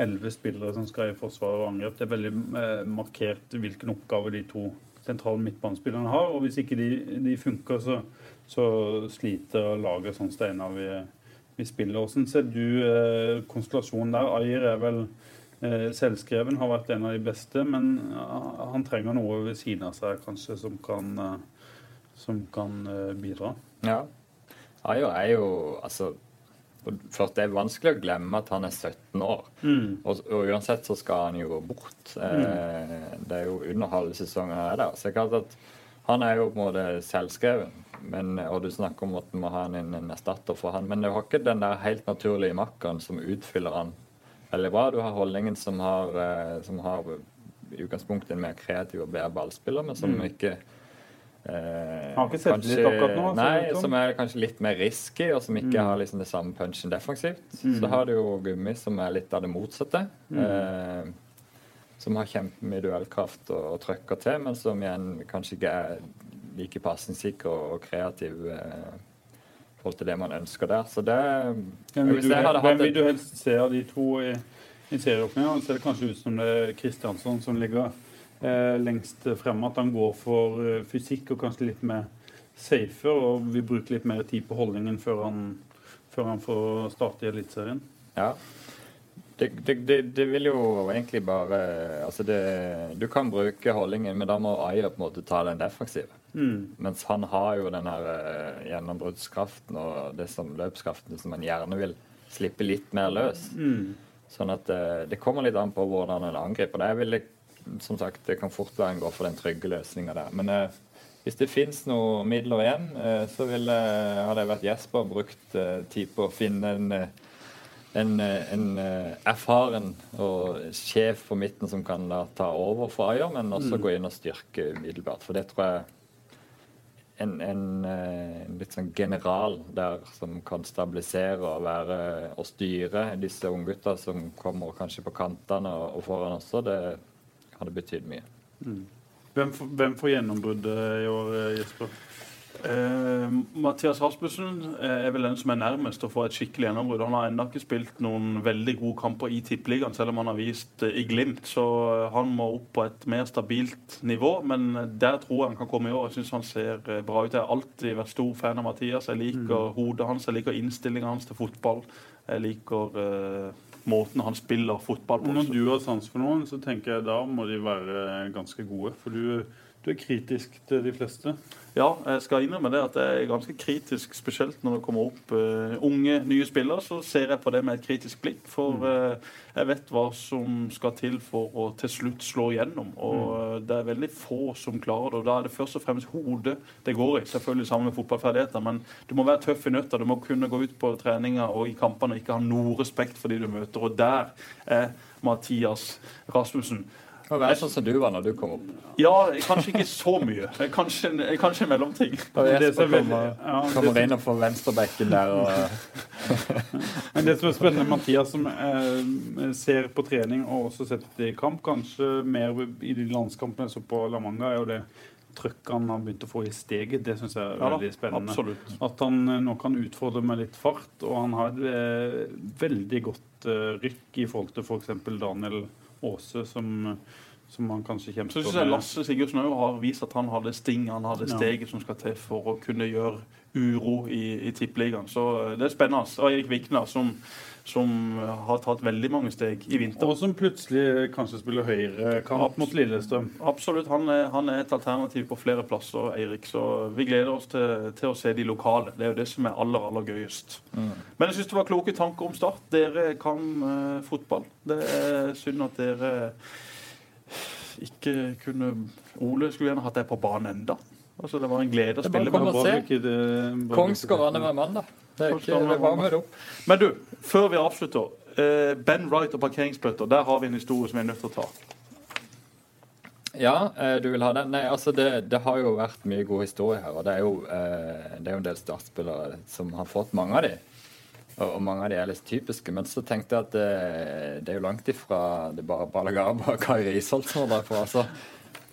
elleve spillere som skal i forsvar og angrep. Det er veldig eh, markert hvilken oppgave de to sentrale midtbanespillerne har. Og hvis ikke de, de funker, så, så sliter laget sånn Steinar vi, vi spiller. Hvordan ser du eh, konstellasjonen der? Ayer er vel eh, selvskreven, har vært en av de beste, men eh, han trenger noe ved siden av seg kanskje som kan, eh, som kan eh, bidra. Ja. Ayo er jo altså Først det er vanskelig å glemme at han er 17 år. Mm. Og, og uansett så skal han jo bort. Eh, det er jo under halve sesongen er der. Så jeg klart at han er jo på en måte selvskreven. Men, og du snakker om at du må ha en, en erstatter for han. Men du har ikke den der helt naturlige makkeren som utfyller han veldig bra. Du har Holdningen som har, eh, som har i utgangspunktet en mer kreativ og bedre ballspiller, men som ikke Eh, Har ikke selvtillit akkurat nå, Nei, som. er kanskje litt mer risky, og som ikke har liksom det samme punchen defensivt. Så har du jo Gummi, som er litt av det motsatte. Eh, som har kjempemye duellkraft og, og trøkker til, men som igjen kanskje ikke er like pasningssikker og, og kreativ eh, forhold til det man ønsker der. Så det Hvem vil, du, hvem vil du helst se av de to i, i serieåpninga? Det ser kanskje ut som det er Kristiansson som ligger eh, lengst fremme. At han går for eh, fysikk og kanskje litt mer safe, og vil bruke litt mer tid på holdningen før han, før han får starte i Eliteserien. Ja. Det, det, det, det vil jo egentlig bare Altså, det, du kan bruke holdningen, men da må Ayer på en måte ta den defensive. Mm. Mens han har jo den her eh, gjennombruddskraften og det som løpskraften som han gjerne vil slippe litt mer løs. Mm. Sånn at eh, det kommer litt an på hvordan en angriper. Det vil som sagt, det kan fort være en går for den trygge løsninga der. Men eh, hvis det fins noen midler igjen, eh, så ville, hadde jeg vært Jesper brukt eh, tid på å finne en eh, en, eh, en eh, erfaren og sjef på midten som kan da ta over for Ayer, men også gå inn og styrke umiddelbart. For det tror jeg en, en, eh, en litt sånn general der som kan stabilisere og være og styre disse unggutta som kommer kanskje på kantene og, og foran også, det hadde betydd mye. Hvem, får- hvem får gjennombruddet i år, Jesper? Eh, Mathias Rasmussen eh, er vel den som er nærmest å få et skikkelig gjennombrudd. Han har ennå ikke spilt noen veldig gode kamper i Tippeligaen, selv om han har vist eh, i glimt. Så han må opp på et mer stabilt nivå. Men der tror jeg han kan komme i år. Jeg syns han ser bra ut. Jeg har alltid vært stor fan av Mathias. Jeg liker hodet hans, jeg liker innstillinga hans til fotball. Jeg liker uh måten han spiller fotball på. Når du har sans for noen, så tenker jeg da må de være ganske gode. For du, du er kritisk til de fleste. Ja, jeg skal innrømme det at jeg er ganske kritisk, spesielt når det kommer opp uh, unge, nye spillere. Så ser jeg på det med et kritisk blikk, for uh, jeg vet hva som skal til for å til slutt slå igjennom. Og uh, det er veldig få som klarer det. Og da er det først og fremst hodet det går i. Selvfølgelig sammen med fotballferdigheter, men du må være tøff i nøtta. Du må kunne gå ut på treninga og i kampene og ikke ha noe respekt for de du møter. Og der er Mathias Rasmussen. Og være sånn som du var når du kom opp. Ja, kanskje ikke så mye. Kanskje, kanskje en mellomting. Det Jesper er kommer, kommer inn og får venstrebekken der og Men det som er spennende, Mathias som eh, ser på trening og også setter i kamp, kanskje mer i de landskampene som på La Manga, er jo det trøkket han har begynt å få i steget. Det syns jeg er Ja veldig spennende. absolutt. At han eh, nå kan utfordre med litt fart, og han har et eh, veldig godt eh, rykk i forhold til f.eks. Daniel Aase, som, som han kanskje Så kjemper synes jeg Lasse Sigurdsen har vist at han hadde sting, han hadde Ja. steget som skal til for å kunne gjøre uro i, i Tippeligaen. Så eh, det er spennende. Og Erik Vikna, som, som har tatt veldig mange steg i vinter. Og som plutselig kanskje spiller høyrekant mot Lillestrøm. Absolutt. Han er, han er et alternativ på flere plasser, Eirik. Så vi gleder oss til, til å se de lokale. Det er jo det som er aller, aller gøyest. Men jeg syns det var kloke tanker om Start. Dere kan uh, fotball. Det er synd at dere ikke kunne Ole skulle gjerne hatt deg på banen enda. Altså, det var en glede å spille med. og Var mandag. Det er ikke det med opp. Men du, før vi avslutter. eh, ben Wright og parkeringsbøtter, Der har vi en historie som vi er nødt til å ta. Ja, eh, du vil ha den? Nei, altså det, det har jo vært mye god historie her. Og det er jo, eh, det er jo en del startspillere som har fått mange av de. Og, mange av de er litt typiske. Men så tenkte jeg at det, det er jo langt ifra det er bare Balagaba og Kai Risholt som var på. Altså,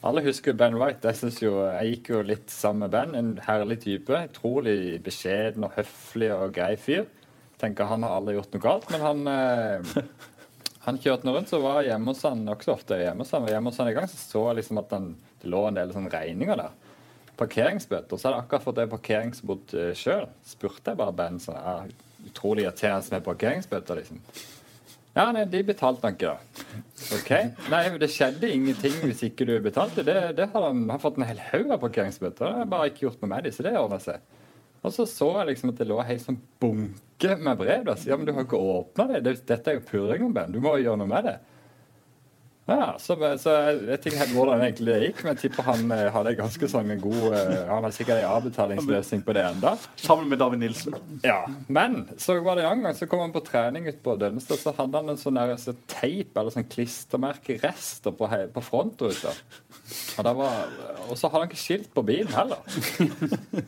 alle husker Ben Wright. Jeg, synes jo, jeg gikk jo litt sammen med Ben. En herlig type. Utrolig beskjeden og høflig og grei fyr. Tenker Han har aldri gjort noe galt, men han eh, han kjørte nå rundt, så var jeg hjemme hos han nokså ofte hjemme hos han, var hjemme hos han i gang, så så jeg liksom at han, det lå en del sånn regninger der. Parkeringsbøter. Så hadde jeg akkurat fått det parkeringsbot uh, sjøl. Spurte jeg bare Ben sånn Utrolig irriterende med parkeringsbøter, liksom. Ja, nei, de betalte han ikke, da. OK. Nei, det skjedde ingenting hvis ikke du betalte. Det, det har han har fått en hel haug av parkeringsbøter. Det har bare ikke gjort noe med dem, så det ordner seg. Og så så jeg liksom at det lå en hel sånn bunke med brev. Da. Ja, men du har ikke åpna det. det. Dette er jo purring, Ben. Du må jo gjøre noe med det. Ja, så, så, Jeg vet ikke helt hvordan egentlig det gikk, men jeg tipper han eh, hadde ganske sånn god eh, Han har sikkert en avbetalingsløsning på det enda. Sammen med David Nilsen. Ja, Men så var det en gang så kom han på trening ute på Dønnestad, så hadde han en sånn så teip eller sånn klistremerkerester på, på frontruta. Og, var, og, så hadde han ikke skilt på bilen heller.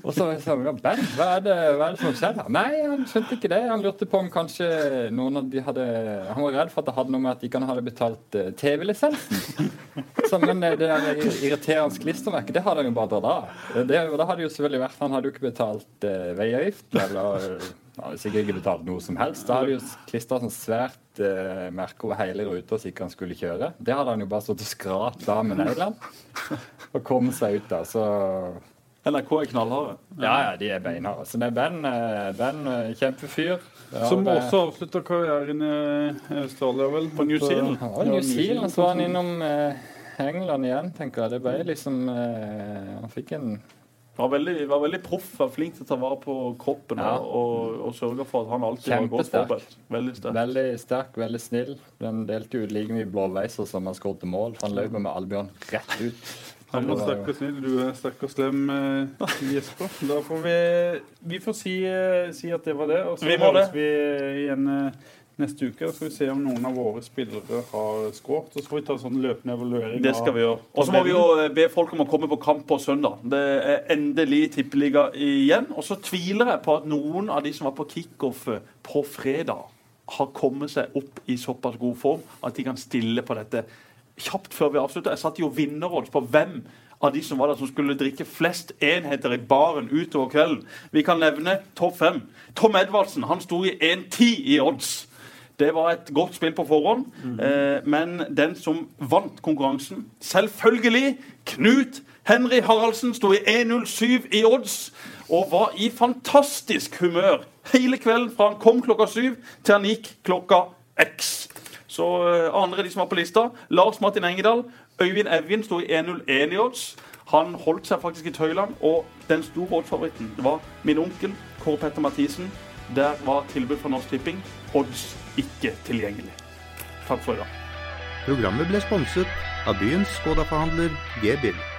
og så sa jeg Ben, hva er, det, hva er det som skjedd her? Nei, han skjønte ikke det. Han lurte på om kanskje noen av de hadde Han var redd for at det hadde noe med at de ikke hadde betalt uh, TV-lisensen lisensen. Sånn, men det der irriterende klistremerket, det hadde han jo bare dratt av. Det, det hadde jo selvfølgelig vært Han hadde jo ikke betalt eh, veiavgift, eller ja, sikkert ikke betalt noe som helst. Da hadde jo klistra sånn svært eh, merke over hele ruta så ikke han skulle kjøre. Det hadde han jo bare stått og skrapt av med neglene og kommet seg ut av. Så NRK er knallharde. Ja, ja, de er beinharde. Så det er Ben, eh, ben eh, kjempefyr. Ja, Som det... også avslutta karrieren i Australia, vel? På New Zealand. Ja, New Zealand så var han innom eh, England igjen, tenker jeg. Det ble liksom eh, Han fikk en var veldig, var veldig proff, var flink til å ta vare på kroppen ja. og, og, sørge for at han alltid var godt forberedt. Veldig sterk. Veldig sterk, veldig snill. Den delte ut like mye blåveiser som han skåret mål. Han løp med Albion rett ut. Han var sterk og snill, du er sterk og slem, eh, Jesper. Da får vi Vi får si, eh, si at det var det, og så høres vi igjen eh, neste uke. Da skal vi se om noen av våre spillere har skåret. Så skal vi ta sånn løpende evaluering. Det skal vi gjøre. Og så må vi jo be folk om å komme på kamp på søndag. Det er endelig tippeliga igjen. Og så tviler jeg på at noen av de som var på kickoff på fredag, har kommet seg opp i såpass god form at de kan stille på dette kjapt før vi avslutter. Jeg satte jo vinnerodds på hvem av de som var der som skulle drikke flest enheter i baren utover kvelden. Vi kan nevne topp fem. Tom Edvardsen han sto i 1,10 i odds. Det var et godt spill på forhånd. Mm -hmm. eh, men den som vant konkurransen, selvfølgelig Knut Henry Haraldsen, sto i 1,07 i odds og var i fantastisk humør hele kvelden fra han kom klokka syv til han gikk klokka x. Så uh, andre de som var på lista, Lars Martin Engedal, Øyvind Evjen sto i 1-0-1 i odds. Han holdt seg faktisk i Tøyland, og den store oddsfavoritten var min onkel Kåre Petter Mathisen. Der var tilbud fra Norsk Tipping. Odds ikke tilgjengelig. Takk for i dag. Programmet ble sponset av byens Skoda-forhandler G-Bill.